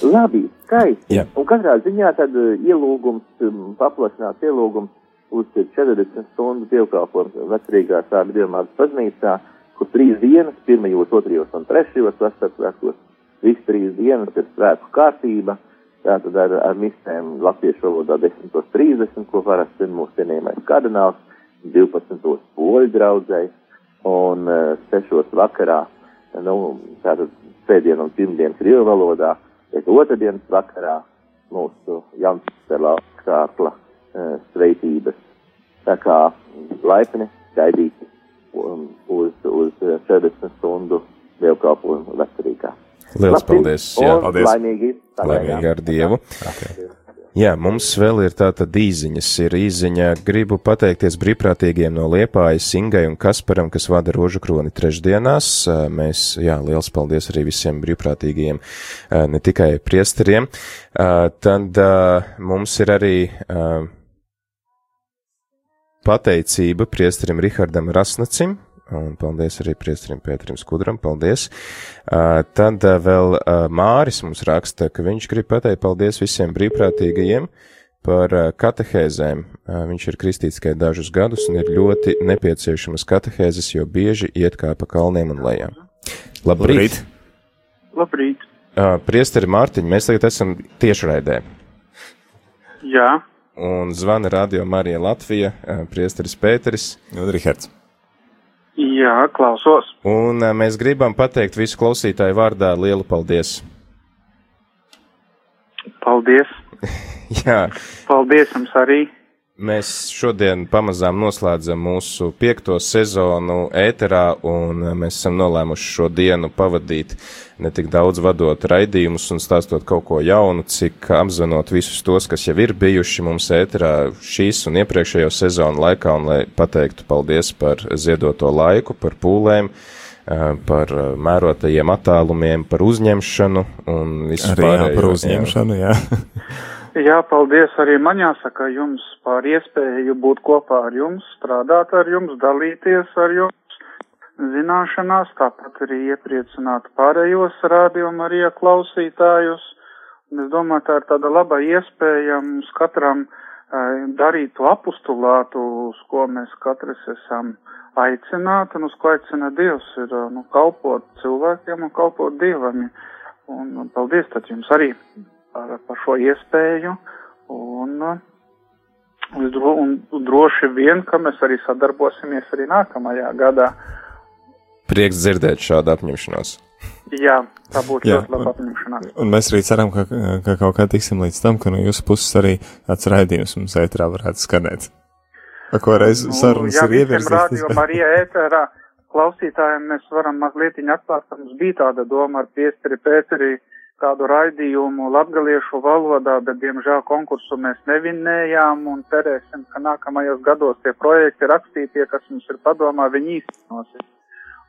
Labi, skaisti. Jā. Un katrā ziņā tad uh, ielūgums, um, paplašināts ielūgums uz 40 stundu dievkalpojumu vecrīgā sāba dievmātas baznīcā, kur trīs dienas, pirmajos, otrajos un trešajos vasarsvētkos, visas trīs dienas ir svētku kārtība, tātad ar, ar misēm latviešu valodā 10.30, ko parasti ir mūsu cienījamais kardināls, 12. poļu draudzēji, un uh, 6. vakarā, nu, tātad sēdien un pirmdien krievu valodā, bet otrdienas vakarā mūsu Janstelā kārkla uh, sveitības. Tā kā laipni gaidīt um, uz, uz uh, 40 stundu dievkalpojumu vecerīgā. Liels paldies, jā. Paldies. Laimīgi. Laimīgi ar Dievu. Jā, mums vēl ir tāda īziņas. Ir īziņa, gribu pateikties brīvprātīgiem no Liepājas, Ingai un Kasparam, kas vada rožu kroni trešdienās. Mēs, jā, liels paldies arī visiem brīvprātīgiem, ne tikai priesteriem. Tad mums ir arī pateicība priesterim Rihardam Rasnacim. Un paldies arī priesterim Pēterim Skudram, paldies. Tad vēl Māris mums raksta, ka viņš grib pateikt paldies visiem brīvprātīgajiem par katehēzēm. Viņš ir kristīts tikai dažus gadus un ir ļoti nepieciešamas katehēzes, jo bieži iet kā pa kalniem un lejām. Labrīt! Labrīt! Uh, priesteri Mārtiņ, mēs tagad esam tiešraidē. Jā, Un zvana radio Marija Latvija, uh, priesteris Pēteris. Un Rihards. jā, klausos. Un ā, mēs gribam pateikt visu klausītāju vārdā lielu paldies. Paldies! [LAUGHS] Jā. Paldies jums arī! Mēs šodien pamazām noslēdzam mūsu piekto sezonu ēterā, un mēs esam nolēmuši šo dienu pavadīt ne tik daudz vadot raidījumus un stāstot kaut ko jaunu, cik apzvanot visus tos, kas jau ir bijuši mums ēterā šīs un iepriekšējo sezonu laikā, un lai pateiktu paldies par ziedoto laiku, par pūlēm, eh, par mērotajiem attālumiem, par uzņemšanu un visu pārējo. par uzņemšanu, jā. Jā, [LAUGHS] paldies arī man jāsaka jums par iespēju būt kopā ar jums, strādāt ar jums, dalīties ar jums zināšanās, tāpat arī iepriecināt pārējos rādījumu arī klausītājus. Un es domāju, tā ir tāda laba iespēja mums katram eh, darīt to apustulātu, uz ko mēs katrs esam aicināti un uz ko aicina Dievs, ir eh, nu, kalpot cilvēkiem un kalpot Dievam. Un, un paldies tad jums arī par, par šo iespēju. Un, un, dro, un droši vien, ka mēs arī sadarbosimies arī nākamajā gadā. Prieks dzirdēt šādu apņemšanos. Jā, tā būtu Jā, ļoti laba apņemšanās. Un mēs arī ceram, ka, ka kaut kā tiksim līdz tam, ka no jūsu puses arī tāds raidījums mums ētrā varētu skanēt. Ar ko reiz sarunas jā, ir ievirzītas. rādījumam arī ēterā klausītājiem mēs varam mazliet atklāt, ka mums bija tāda doma ar Piesteri Pēteri kādu raidījumu latgaliešu valodā, bet diemžēl konkursu mēs nevinnējām un cerēsim, ka nākamajos gados tie projekti rakstītie, kas mums ir padomā, viņi īstenosies.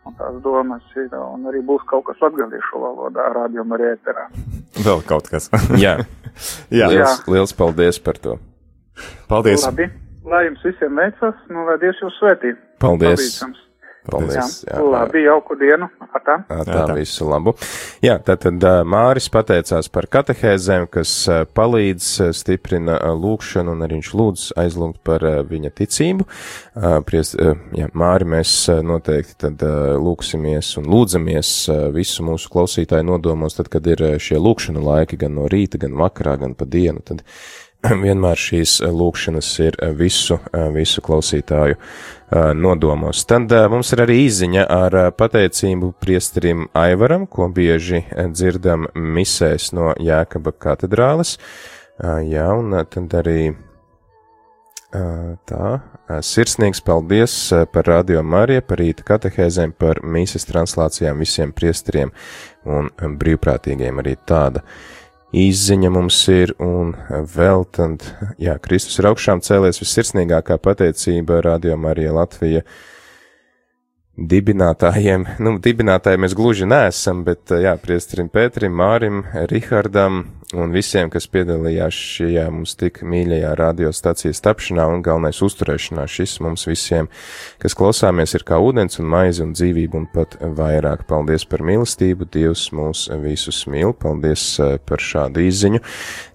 Un tās domas ir, un arī būs kaut kas latgaliešu valodā rādījuma arī ēterā. [LAUGHS] Vēl kaut kas. [LAUGHS] [LAUGHS] Jā. Jā. Liels, liels paldies par to. Paldies. Labi, lai jums visiem veicas, nu, lai Dievs jūs svētī. Paldies. Paldies jums. Paldies. Jā, labi, jauku dienu. Atā. Tā, tā visu labu. Jā, tātad Māris pateicās par katehēzēm, kas palīdz stiprina lūkšanu, un arī viņš lūdz aizlūgt par viņa ticību. Pries, jā, Māri, mēs noteikti tad lūksimies un lūdzamies visu mūsu klausītāju nodomos, tad, kad ir šie lūkšanu laiki gan no rīta, gan vakarā, gan pa dienu, tad [CLEARS THROAT] vienmēr šīs lūkšanas ir visu, visu klausītāju nodomos. Tad mums ir arī izziņa ar pateicību priesterim Aivaram, ko bieži dzirdam misēs no Jēkaba katedrāles. Jā, un tad arī tā. Sirsnīgs paldies par Radio Mariju, par rīta katehēzēm, par mīsas translācijām visiem priesteriem un brīvprātīgiem arī tāda izziņa mums ir, un vēl tad, jā, Kristus ir augšām cēlies vissirsnīgākā pateicība Radio Marija Latvija dibinātājiem. Nu, dibinātāji mēs gluži neesam, bet, jā, priesterim Pēterim, Mārim, Rihardam un visiem, kas piedalījās šajā mums tik mīļajā radiostacijas tapšanā un galvenais uzturēšanā. Šis mums visiem, kas klausāmies, ir kā ūdens un maize un dzīvība un pat vairāk. Paldies par mīlestību, Dievs mūs visus mīl, paldies eh, par šādu izziņu.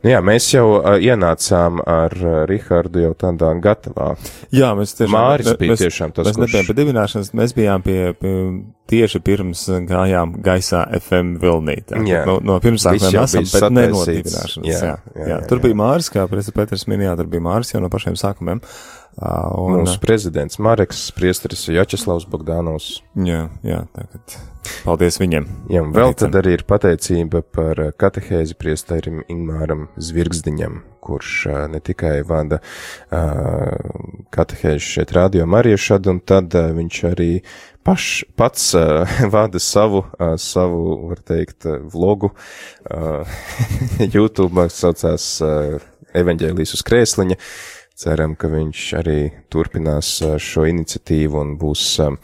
Nu, jā, mēs jau uh, ienācām ar uh, Rihardu jau tādā gatavā. Jā, mēs tiešām. Māris bija mēs, tiešām tas, Mēs nebijām pie dibināšanas, mēs bijām pie, pie tieši pirms gājām gaisā FM vilnītā. Jā. No, no pirmsākumiem esam, bet ne dibināšanas. Jā, Jā, jā, jā, Tur jā. bija Māris, kā Presa Peters minēja, tur bija Māris jau no pašiem sākumiem. Uh, un, Mūsu prezidents Mareks, priesteris Jačeslavs Bogdanovs. Jā, jā, tagad paldies viņiem. Jā, un vēl tad arī ir pateicība par uh, katehēzi priesterim Ingmāram Zvirgzdiņam, kurš uh, ne tikai vada uh, katehēzi šeit radio Mariešad, un tad uh, viņš arī paš, pats uh, [LAUGHS] vada savu, uh, savu, var teikt, uh, vlogu uh, [LAUGHS] YouTube, saucās uh, Evaņģēlijas uz krēsliņa. Ceram, ka viņš arī turpinās uh, šo iniciatīvu un būs um,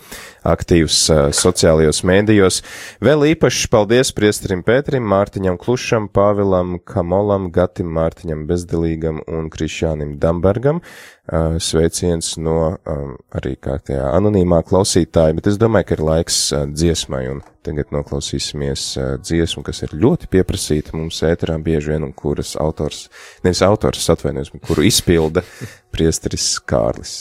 aktīvs uh, sociālajos mēdījos. Vēl īpaši paldies priesterim Pēterim, Mārtiņam Klušam, Pāvilam Kamolam, Gatim Mārtiņam Bezdelīgam un Krišānim Dambergam. Uh, Sveiciens no um, arī kā tajā anonīmā klausītāja, bet es domāju, ka ir laiks uh, dziesmai un tagad noklausīsimies uh, dziesmu, kas ir ļoti pieprasīta mums ēterā bieži vien un kuras autors, nevis autors atvainojos, bet kuru izpilda [LAUGHS] priesteris Kārlis.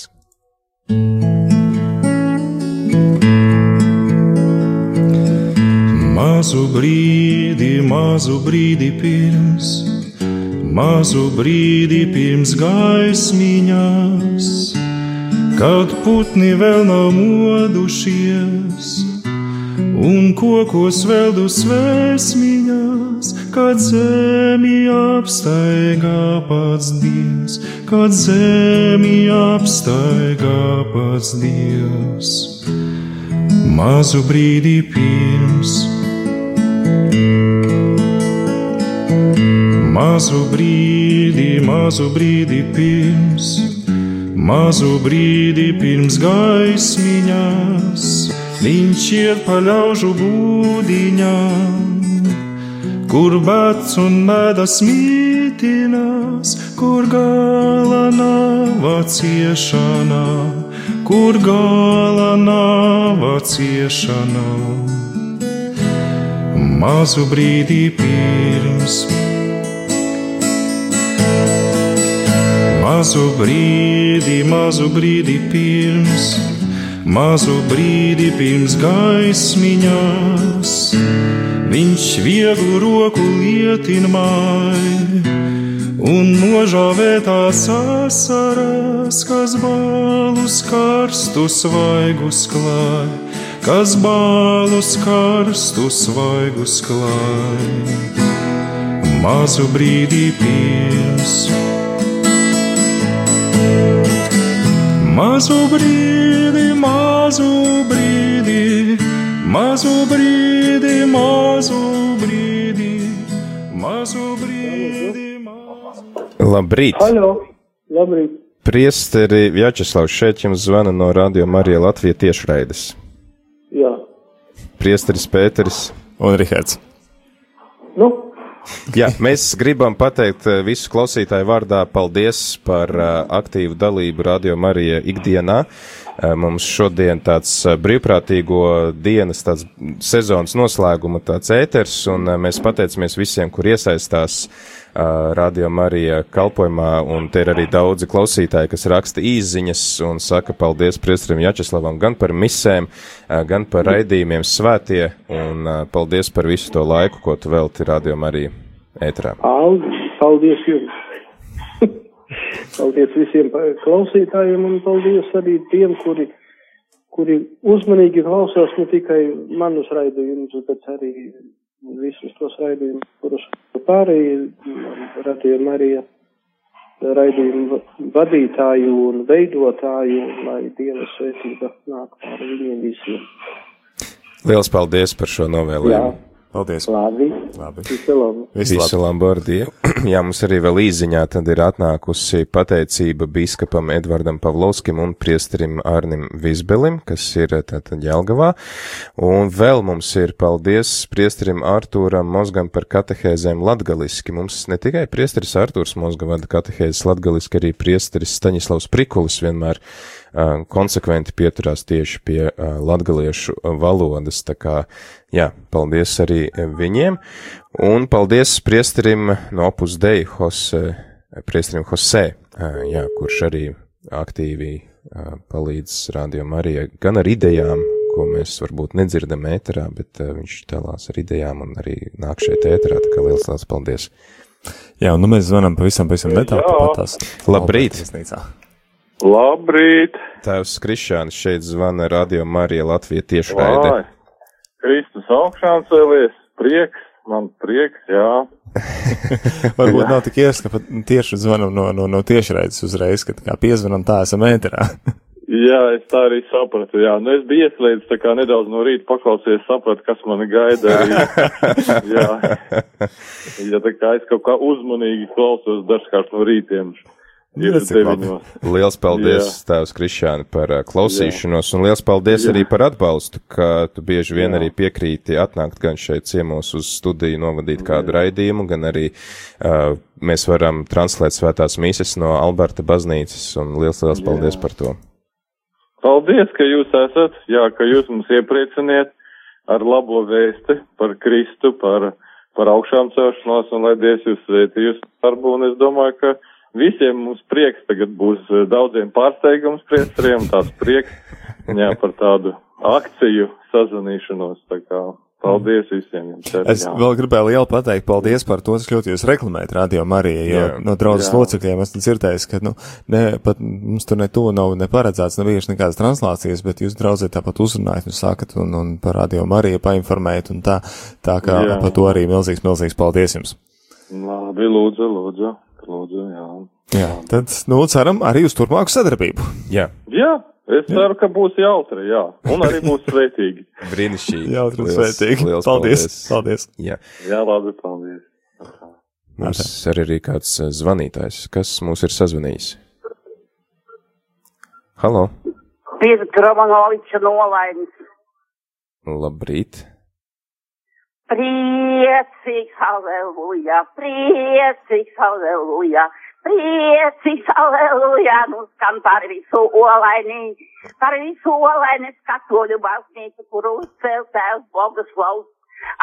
Mazu brīdi, mazu brīdi pirms, mazu brīdi pirms gaismiņās, kad putni vēl nav modušies un kokos veldu svēsmiņās, kad zemi apstaigā pats Dievs, kad zemi apstaigā pats Dievs. Mazu brīdi pirms, mazu brīdi, mazu brīdi pirms, mazu brīdi pirms gaismiņās, viņš iet pa ļaužu būdiņām kur bats un mēdas mītinās, kur gala nav ciešanā, kur gala nav ciešanā. Mazu brīdi pirms, mazu brīdi, mazu brīdi pirms, mazu brīdi pirms gaismiņās viņš vieglu roku lietinmai un nožāvētās asaras, kas balus karstus svaigus klāj, kas balus karstus svaigus klāj. Mazu brīdī pirms, mazu brīdi, mazu brīdi mazu brīdi, mazu brīdi, mazu brīdi. Mazu... Labrīt! Halo! Labrīt! Priesteri Vjačeslavs šeit jums zvana no Radio Marija Latvija tiešraides. Jā. Priesteris Pēteris un Rihards. Nu, Jā, mēs gribam pateikt eh, visu klausītāju vārdā paldies par uh, aktīvu dalību Radio Marija ikdienā. Uh, mums šodien tāds uh, brīvprātīgo dienas, tāds sezonas noslēguma tāds ēters, un uh, mēs pateicamies visiem, kur iesaistās Radio Marija kalpojumā, un te ir arī daudzi klausītāji, kas raksta īziņas un saka paldies priestrim Jačeslavam gan par misēm, gan par raidījumiem svētie, un paldies par visu to laiku, ko tu velti Radio Marija ētrā. Paldies jums! Paldies visiem klausītājiem un paldies arī tiem, kuri, kuri uzmanīgi klausās ne tikai manus raidījumus, bet arī visus tos raidījumus, kurus pārējie radījumi arī raidījumu vadītāju un veidotāju, lai Dieva svētība nāk pār viņiem visiem. Liels paldies par šo novēlējumu! Jā. Paldies! Labi! Labi. Visu labu! Visu Lambordiju. [CLEARS THROAT] Jā, mums arī vēl īziņā tad ir atnākusi pateicība biskupam Edvardam Pavlovskim un priesterim Arnim Vizbelim, kas ir tātad Jelgavā. Un vēl mums ir paldies priesterim Artūram Mozgam par katehēzēm latgaliski. Mums ne tikai priesteris Artūrs Mozga vada katehēzes latgaliski, arī priesteris Staņislavs Prikulis vienmēr konsekventi pieturās tieši pie uh, latgaliešu valodas. Tā kā, jā, paldies arī viņiem. Un paldies priesterim no Opus Dei, Jose, priesterim Jose, uh, jā, kurš arī aktīvi uh, palīdz rādījumam arī gan ar idejām, ko mēs varbūt nedzirdam ēterā, bet uh, viņš dalās ar idejām un arī nāk šeit ēterā, tā kā liels, liels paldies. Jā, un nu mēs zvanām pavisam, pavisam netālu pat tās. Labrīt! Labrīt! Tēvs Krišāns šeit zvana Radio Marija Latvija tiešraide. Vai, Kristus augšām cēlies, prieks, man prieks, jā. [LAUGHS] Varbūt nav tik ies, ka pat tieši zvanam no, no, no tiešraides uzreiz, kad kā piezvanam tā esam ēterā. [LAUGHS] Jā, es tā arī sapratu, jā. Nu, es biju ieslēdzis tā kā nedaudz no rīta paklausies, sapratu, kas mani gaida arī. [LAUGHS] jā. Ja tā kā es kaut kā uzmanīgi klausos dažkārt no rītiem. Liels paldies, Jā. Tēvs Krišāni, par uh, klausīšanos, Jā. un liels paldies Jā. arī par atbalstu, ka tu bieži vien Jā. arī piekrīti atnākt gan šeit ciemos uz studiju, novadīt Jā. kādu raidījumu, gan arī uh, mēs varam translēt svētās mīses no Alberta baznīcas, un liels, liels Jā. paldies par to. Paldies, ka jūs esat, jā, ka jūs mums ieprieciniet ar labo vēsti par Kristu, par, par augšām celšanos, un lai Dievs jūs sveitī jūs darbu, un es domāju, ka visiem mums prieks tagad būs eh, daudziem pārsteigums priesteriem, tāds prieks, jā, par tādu akciju sazvanīšanos, tā kā Paldies visiem jums. arī, Es jā. vēl gribēju lielu pateikt paldies par to, cik ļoti jūs reklamējat Radio Mariju, jo Jā. no draudzes Jā. locekļiem esmu dzirdējis, ka, nu, ne, pat mums tur ne to nav neparedzēts, nav bijušas nekādas translācijas, bet jūs draudzē tāpat uzrunājat un sakat un, un par Radio Mariju painformējat un tā, tā kā Jā. par to arī milzīgs, milzīgs paldies jums. Labi, lūdzu, lūdzu, lūdzu, jā. Jā, tad, nu, ceram arī uz turpmāku sadarbību. Jā. Jā, es ceru, ka būs jautri, jā, un arī [LAUGHS] būs svētīgi. Brīnišķīgi. Jautri un svētīgi. liels Paldies, paldies. Jā. Jā, labi, paldies. Mums arī ir kāds eh, zvanītājs, kas mūs ir sazvanījis. Halo, Pirms Gromanoviča nolaimes. labrīt! Priecīgs, aleluja, priecīgs, aleluja, priecīgs, aleluja, nu skan par visu olaini, par visu olaini katoļu baznīcu, kur uzceltēs Boguslavs.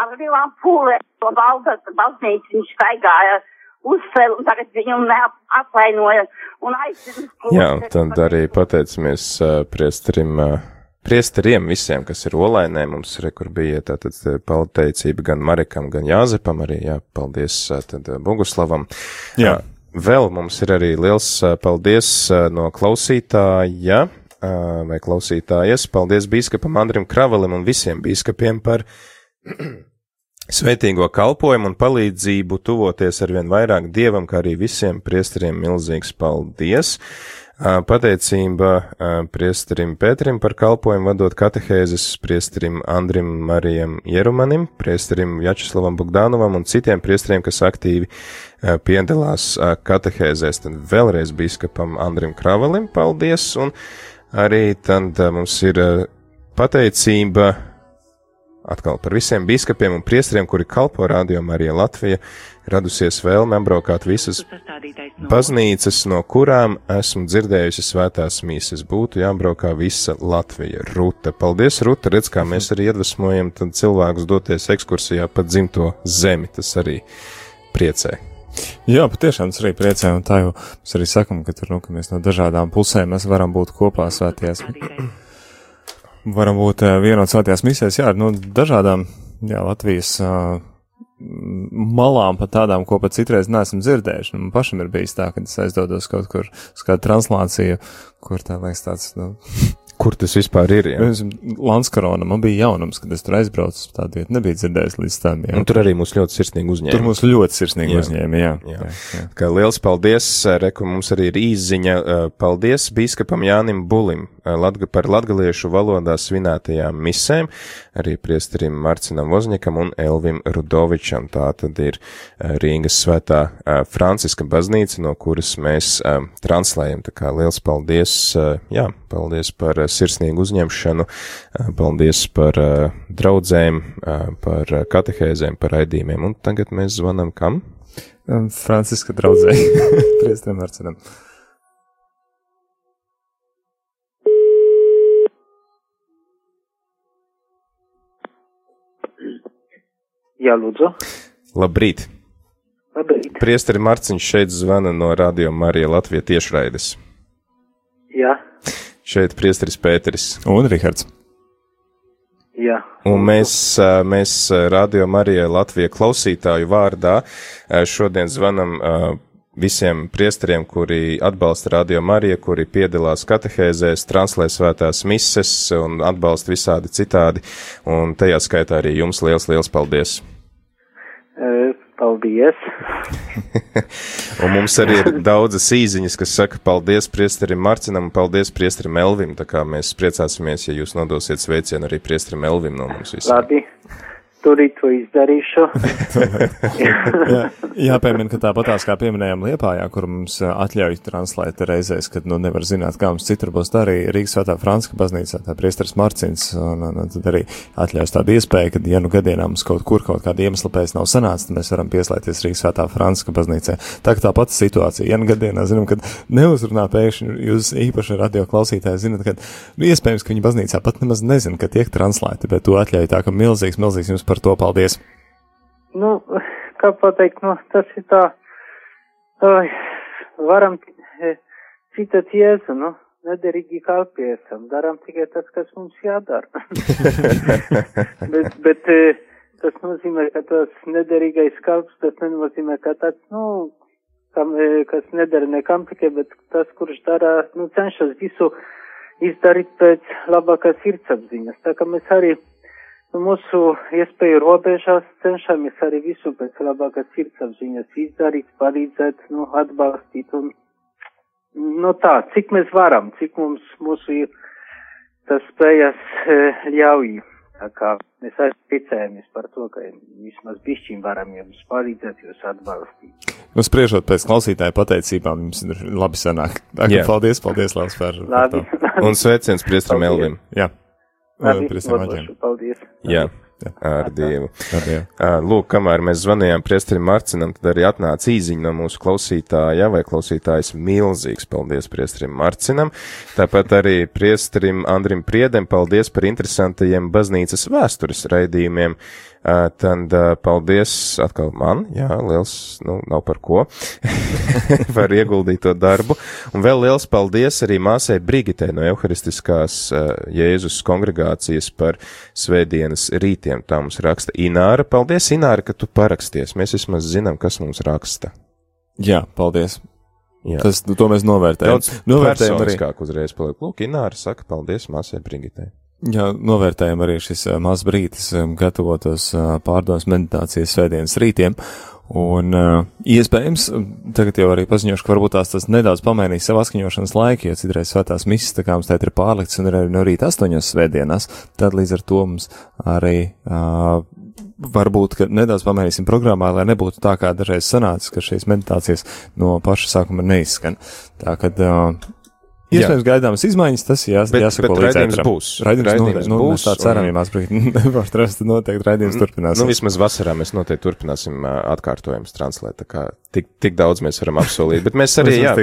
Ar lielām pūlēm to valdas baznīcu viņš staigāja uzcēl, un tagad viņu neapvainoja un aicina. Jā, tad arī pateicamies uh, priesterim, uh, priesteriem visiem, kas ir olainē. Mums re, kur bija tātad eh, pateicība gan Marikam, gan Jāzepam, arī jā, paldies uh, tad uh, Boguslavam. Jā. Vēl mums ir arī liels paldies no klausītāja vai klausītājas. Paldies bīskapam Andrim Kravalim un visiem bīskapiem par [CLEARS THROAT] Svētīgo kalpojumu un palīdzību tuvoties arvien vairāk dievam, kā arī visiem priesteriem milzīgs paldies. Pateicība priesterim Pēterim par kalpojumu vadot katehēzes, priesterim Andrim Marijam Jerumanim, priesterim Jačeslavam Bogdānovam un citiem priesteriem, kas aktīvi piedalās katehēzēs. Tad vēlreiz biskupam Andrim Kravalim paldies un arī tad mums ir pateicība Atkal par visiem biskupiem un priestriem, kuri kalpo rādījumā arī Latvija, radusies vēlme apbraukāt visas baznīcas, no kurām esmu dzirdējusi svētās mīsas. Būtu jābraukā visa Latvija. Ruta, paldies, Ruta, redz, kā mēs arī iedvesmojam cilvēkus doties ekskursijā pa dzimto zemi. Tas arī priecē. Jā, patiešām tas arī priecē, un tā jau mēs arī sakam, ka tur, nu, ka mēs no dažādām pusēm mēs varam būt kopā svētajās. Varam būt uh, vienot svētajās misēs, jā, no dažādām, jā, Latvijas uh, malām, pat tādām, ko pat citreiz neesam dzirdējuši. Nu, man pašam ir bijis tā, ka es aizdodos kaut kur uz kādu translāciju, kur tā liekas tāds, nu, Kur tas vispār ir? Jā? Lanskarona, man bija jaunums, kad es tur aizbraucu tādu vietu, nebija dzirdējis līdz tam. Jā. Un tur arī mūs ļoti sirsnīgi uzņēma. Tur mūs ļoti sirsnīgi uzņēma, jā. jā. jā, jā. Kā liels paldies, Reku, mums arī ir īziņa. Paldies bīskapam Jānim Bulim latga, par latgaliešu valodā svinētajām misēm, arī priesterim Marcinam Vozņikam un Elvim Rudovičam. Tā tad ir eh, Rīgas svētā eh, Franciska baznīca, no kuras mēs eh, translējam. Tā kā liels paldies, jā, paldies par sirsnīgu uzņemšanu, paldies par draudzēm, par eh, katehēzēm, par raidījumiem. Un tagad mēs zvanam kam? Franciska draudzē, [LAUGHS] priesterim Marcinam. Jā, lūdzu. Labrīt! Labrīt. Priesteri Marciņš šeit zvana no Radio Marija Latvija tiešraides. Jā, Šeit priesteris Pēteris. Un Rihards. jā. Un mēs, mēs Radio Marija Latvija klausītāju vārdā šodien zvanam visiem priesteriem, kuri atbalsta Radio Mariju, kuri piedalās katehēzēs, translē svētās mises un atbalsta visādi citādi. Un tajā skaitā arī jums liels, liels paldies! Paldies. [LAUGHS] Un mums arī ir daudzas īziņas, kas saka paldies priesterim Marcinam un paldies priesterim Elvim. Tā kā mēs priecāsimies, ja jūs nodosiet sveicienu arī priesterim Elvim no mums visiem. Labi. Turīt to izdarīšu. [LAUGHS] Jā, jāpiemina, ka tāpatās kā pieminējām Liepājā, kur mums atļauj translēt reizēs, kad nu nevar zināt, kā mums citur būs, tā arī Rīgas svētā Franska baznīcā, tā priesteris Marcins, un, un, un tad arī atļaus tādu iespēju, ka, ja nu gadienā mums kaut kur kaut kāda iemesla pēc nav sanācis, tad mēs varam pieslēgties Rīgas svētā Franska baznīcā. Tā kā tā pati situācija, ja nu gadienā zinām, kad neuzrunā pēkšņi, jūs īpaši radio klausītāji zinat, ka nu, iespējams, ka viņa baznīcā pat nemaz nezina, ka tiek translēti, bet to atļauj tā, ka milzīgs, milzīgs jums par to paldies. nu, kā pateikt, nu, tas ir tā, oi, varam e, citat Jēzu, nu, nederīgi kalpi esam, daram tikai tas, kas mums jādara. [LAUGHS] bet, bet, e, tas nozīmē, ka tas nederīgais kalps, tas nenozīmē, ka tāds, nu, kam, e, kas nedara nekam tikai, bet tas, kurš dara, nu, cenšas visu izdarīt pēc labākās sirdsapziņas. Tā kā mēs arī mūsu iespēju robežās cenšamies arī visu pēc labākās sirdsapziņas izdarīt, palīdzēt, nu, atbalstīt un, nu tā, cik mēs varam, cik mums mūsu tas spējas e, ļauj. Tā kā mēs arī ticējamies par to, ka vismaz bišķiņ varam jums palīdzēt, jūs atbalstīt. Nu, spriežot pēc klausītāja pateicībām, jums ir labi sanāk. Tā kā paldies, paldies, Lārs, par, par Labi. to. Un sveiciens priestram Elvim. Jā. Nodošu, Aģēm. paldies. Jā. Ar Dievu. Ar Dievu. Lūk, kamēr mēs zvanījām priesterim Marcinam, tad arī atnāca īziņa no mūsu klausītāja vai klausītājas milzīgs paldies priesterim Marcinam. Tāpat arī priesterim Andrim Priedem paldies par interesantajiem baznīcas vēstures raidījumiem. Ā, Tad paldies atkal man, jā, liels, nu, nav par ko, [LAUGHS] par ieguldīto darbu. Un vēl liels paldies arī māsai Brigitē no Euharistiskās Jēzus kongregācijas par svētdienas rītiem. Tā mums raksta Ināra. Paldies, Ināra, ka tu paraksties. Mēs vismaz zinām, kas mums raksta. Jā, paldies. Jā. Tas, to mēs novērtējam. Daudz Novērtējam arī. uzreiz paliek. Lūk, Ināra saka paldies māsai Brigitē. Jā, novērtējam arī šis brīdis ā, gatavotos pārdomas meditācijas svētdienas rītiem. Un uh, iespējams, tagad jau arī paziņošu, ka varbūt tās tas nedaudz pamainīs savu atskaņošanas laiku, jo citreiz svētās misijas, tā kā mums tēt ir pārlikts un ir arī no rīta astoņos svētdienās, tad līdz ar to mums arī uh, varbūt, nedaudz pamainīsim programmā, lai nebūtu tā kā dažreiz sanācis, ka šīs meditācijas no paša sākuma neizskan. Tā kad uh, Iespējams, gaidāmas izmaiņas, tas jā, Bet- jāsako bet raidījums ēteram. būs. Raidījums, Raidījums nu, būs, mēs tā ceram, ja mēs [LAUGHS] nevar atrast, noteikti raidījums turpinās. Nu, vismaz vasarā mēs noteikti turpināsim atkārtojumus translēt, tā kā tik, tik daudz mēs varam apsolīt. Bet mēs [LAUGHS] arī, jā,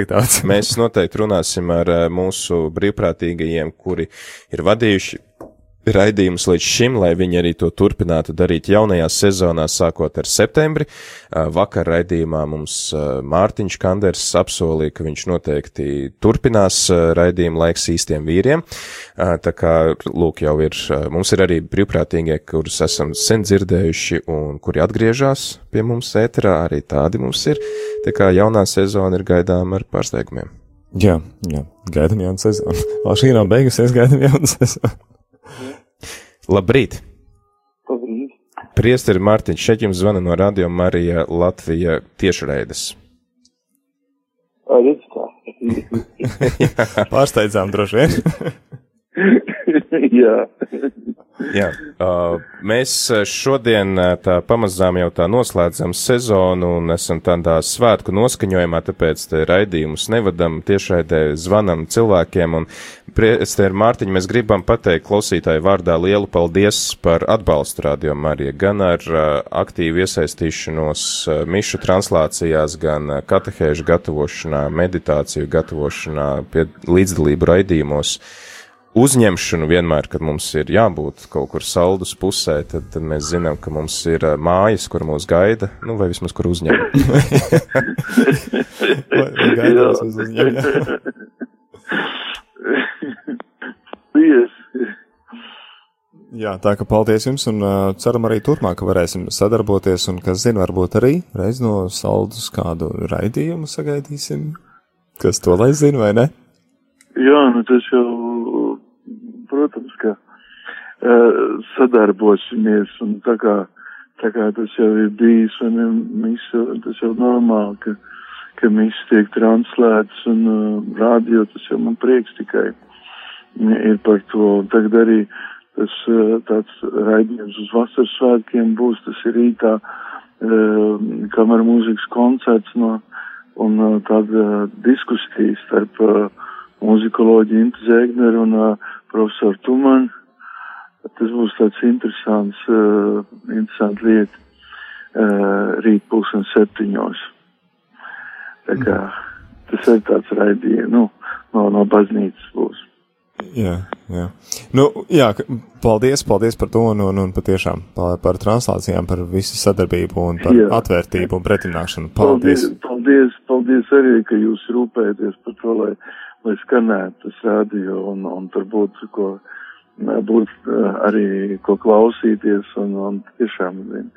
mēs noteikti runāsim ar mūsu brīvprātīgajiem, kuri ir vadījuši raidījumus līdz šim, lai viņi arī to turpinātu darīt jaunajā sezonā, sākot ar septembri. Vakar raidījumā mums Mārtiņš Kanders apsolīja, ka viņš noteikti turpinās raidījumu laiks īstiem vīriem. Tā kā, lūk, jau ir, mums ir arī brīvprātīgie, kurus esam sen dzirdējuši un kuri atgriežas pie mums ēterā, arī tādi mums ir. Tā kā jaunā sezona ir gaidām ar pārsteigumiem. Jā, jā, gaidām jaunu sezonu. Vēl šī nav beigusies, gaidām jaunu sezonu. Labrīt! Labrīt. Priesteri Mārtiņš, šeit jums zvana no Radio Marija Latvija tiešraides. [LAUGHS] [LAUGHS] Pārsteidzām droši vien. [LAUGHS] [LAUGHS] Jā. Jā, uh, mēs uh, šodien uh, tā pamazām jau tā noslēdzam sezonu un esam tādā svētku noskaņojumā, tāpēc te raidījumus nevadam, tiešraidē zvanam cilvēkiem un priesteri Mārtiņ, mēs gribam pateikt klausītāju vārdā lielu paldies par atbalstu Radio Marija, gan ar uh, aktīvu iesaistīšanos uh, mišu translācijās, gan uh, katehēžu gatavošanā, meditāciju gatavošanā, pie līdzdalību raidījumos. Uzņemšanu vienmēr, kad mums ir jābūt kaut kur saldus pusē, tad, tad mēs zinām, ka mums ir mājas, kur mūs gaida, nu, vai vismaz kur uzņem. [LAUGHS] Gaidās uz uzņem, jā. Tā ka paldies jums un uh, ceram arī turpmāk, ka varēsim sadarboties un, kas zina, varbūt arī reiz no saldus kādu raidījumu sagaidīsim. Kas to lai zina, vai ne? Jā, nu tas jau, sadarbosimies un tā kā, tā kā tas jau ir bijis un misu, tas jau normāli, ka, ka miss tiek translēts un uh, rādio, tas jau man prieks tikai ir par to. Un tagad arī tas uh, tāds raidījums uz vasaras svētkiem būs, tas ir rītā uh, kamera mūzikas koncerts no un tāda diskusija starp muzikoloģi Intu Zēgneru un profesoru Tumanu. Tas būs tāds interesants, uh, interesants lieta uh, rīt pulksten septiņos. Tā kā tas ir tāds raidījums, nu, no, no baznīcas būs. Jā, jā. Nu, jā, paldies, paldies par to un, un, un patiešām par, par translācijām, par visu sadarbību un par Jā. atvērtību un pretināšanu. Paldies! Paldies, paldies arī, ka jūs rūpējaties par to, lai, lai skanētu tas radio un, un tur būtu ko būt uh, arī ko klausīties un, un tiešām zin,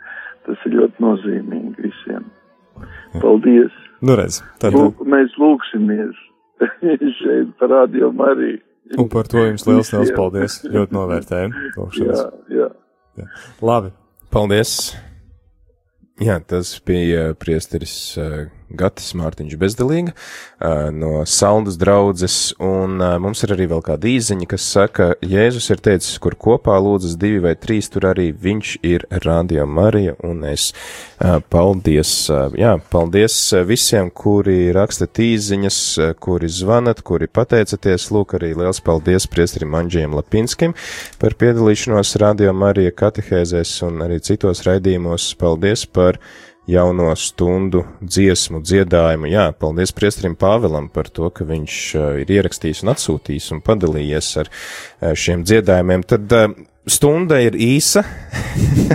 tas ir ļoti nozīmīgi visiem. Paldies! Nu redz, tad, Lūk, mēs lūksimies [LAUGHS] šeit par radio arī. un par to jums liels, liels paldies. Ļoti novērtējam. Jā, jā. Jā. Labi. Paldies! Jā, tas bija priesteris uh, Gatis Mārtiņš Bezdelīga no Saldas draudzes, un mums ir arī vēl kāda īziņa, kas saka, Jēzus ir teicis, kur kopā lūdzas divi vai trīs, tur arī viņš ir Radio Marija, un es paldies, jā, paldies visiem, kuri rakstat īziņas, kuri zvanat, kuri pateicaties, lūk, arī liels paldies priesterim Anģijam Lapinskim par piedalīšanos Radio Marija katehēzēs un arī citos raidījumos. Paldies par jauno stundu dziesmu dziedājumu. Jā, paldies priestrim Pāvelam par to, ka viņš uh, ir ierakstījis un atsūtījis un padalījies ar uh, šiem dziedājumiem. Tad uh, stunda ir īsa.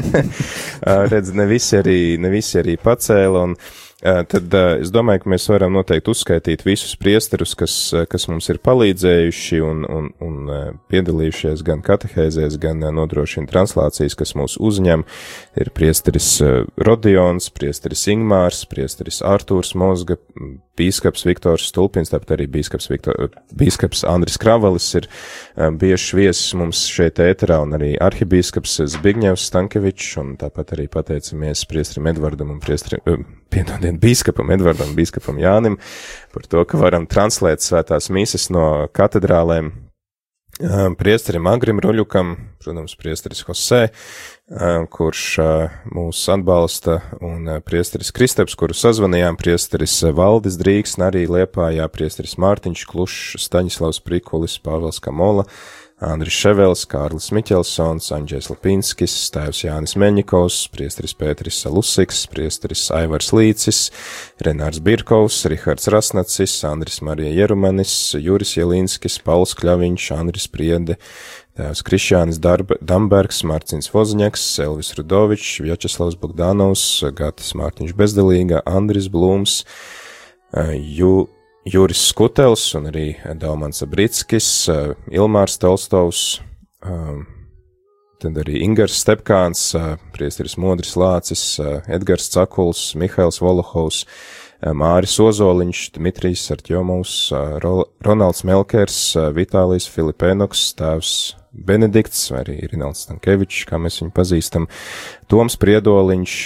[LAUGHS] Redz, ne visi arī, ne visi arī pacēla un tad es domāju, ka mēs varam noteikti uzskaitīt visus priesterus, kas, kas mums ir palīdzējuši un, un, un piedalījušies gan katehēzēs, gan nodrošina translācijas, kas mūs uzņem. Ir priesteris Rodions, priesteris Ingmārs, priesteris Artūrs Mozga, bīskaps Viktors Stulpins, tāpat arī bīskaps, Viktor, bīskaps Andris Kravalis ir biežs viesis mums šeit ēterā, un arī arhibīskaps Zbigņevs Stankevičs, un tāpat arī pateicamies priestrim Edvardam un priestrim, uh, piedodiet, bīskapam Edvardam, bīskapam Jānim par to, ka varam translēt svētās mīsas no katedrālēm. Priesterim Agrim Ruļukam, protams, priesteris Hosē, kurš mūs atbalsta, un priesteris Kristaps, kuru sazvanījām, priesteris Valdis Drīgs, arī Liepājā priesteris Mārtiņš Klušs, Staņislavs Prikulis, Pāvels Kamola, Andris Ševels, Kārlis Miķelsons, Andrzejs Lapinskis, tēvs Jānis Meņikovs, priesteris Pēteris Salusiks, priesteris Aivars Līcis, Renārs Birkovs, Rihards Rasnacis, Andris Marija Jerumanis, Juris Jelīnskis, Pauls Kļaviņš, Andris Priede, tēvs Krišjānis Dambergs, Mārcins Vozņaks, Elvis Rudovičs, Vjačeslavs Bogdanovs, Gatis Mārtiņš Bezdelīga, Andris Blūms, Ju, Juris Skutels un arī Daumans Abrickis, uh, Ilmārs Tolstovs, um, tad arī Ingars Stepkāns, uh, priesteris Modris Lācis, Edgars Cakuls, Mihails Volohovs, Māris Ozoliņš, Dmitrijs Artjomovs, Ro Ronalds Melkers, Vitālijs Filipēnoks, tēvs Benedikts, vai arī Rinalds Stankevičs, kā mēs viņu pazīstam, Toms Priedoliņš,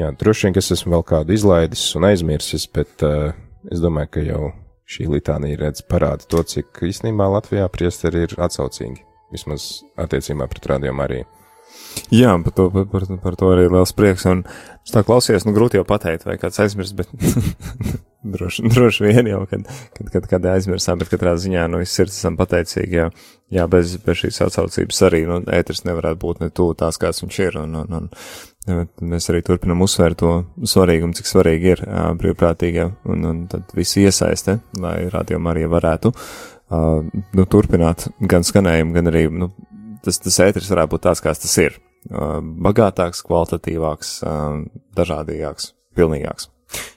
jā, droši vien, ka es esmu vēl kādu izlaidis un aizmirsis, bet uh, es domāju, ka jau šī litānija redz parāda to, cik īstenībā Latvijā priesteri ir atsaucīgi, vismaz attiecībā pret rādījumu arī. Jā, par to, par, par, par to arī liels prieks. Un es tā klausījos, nu grūti jau pateikt, vai kāds aizmirst, bet [LAUGHS] droši, [LAUGHS] droši vien jau, kad, kad, kad, kad aizmirsām, bet katrā ziņā, nu, sirds esam pateicīgi, jā, jā bez, bez šīs atsaucības arī, nu, ētris nevarētu būt ne tū tās, kāds viņš ir, un, un, un jā, mēs arī turpinam uzsvērt to svarīgumu, cik svarīgi ir uh, brīvprātīgie, un, un tad visi iesaiste, lai rādījumā arī varētu, uh, nu, turpināt gan skanējumu, gan arī, nu, tas, tas ētris varētu būt tāds, kāds tas ir. Uh, bagātāks, kvalitatīvāks, uh, dažādīgāks, pilnīgāks.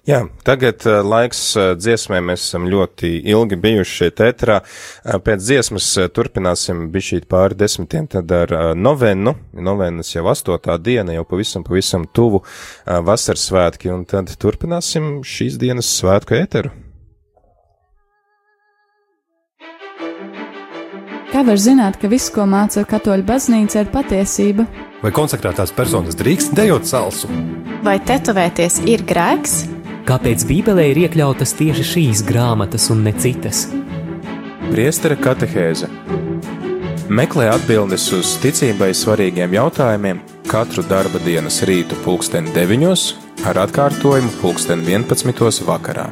Jā, tagad uh, laiks uh, dziesmai. Mēs esam ļoti ilgi bijuši šeit ētrā. Uh, pēc dziesmas turpināsim bišķīt pāri desmitiem, tad ar novenu. Novenas jau astotā diena, jau pavisam, pavisam tuvu vasaras svētki, un tad turpināsim šīs dienas svētku ēteru. Kā var zināt, ka viss, ko māca katoļu baznīca, ir patiesība? Vai konsekrētās personas drīkst dejot salsu? Vai tetovēties ir grēks? Kāpēc Bībelē ir iekļautas tieši šīs grāmatas un ne citas? Priestera katehēze Meklē atbildes uz ticībai svarīgiem jautājumiem katru darba dienas rītu pulksten 9 ar atkārtojumu pulksten 11 vakarā.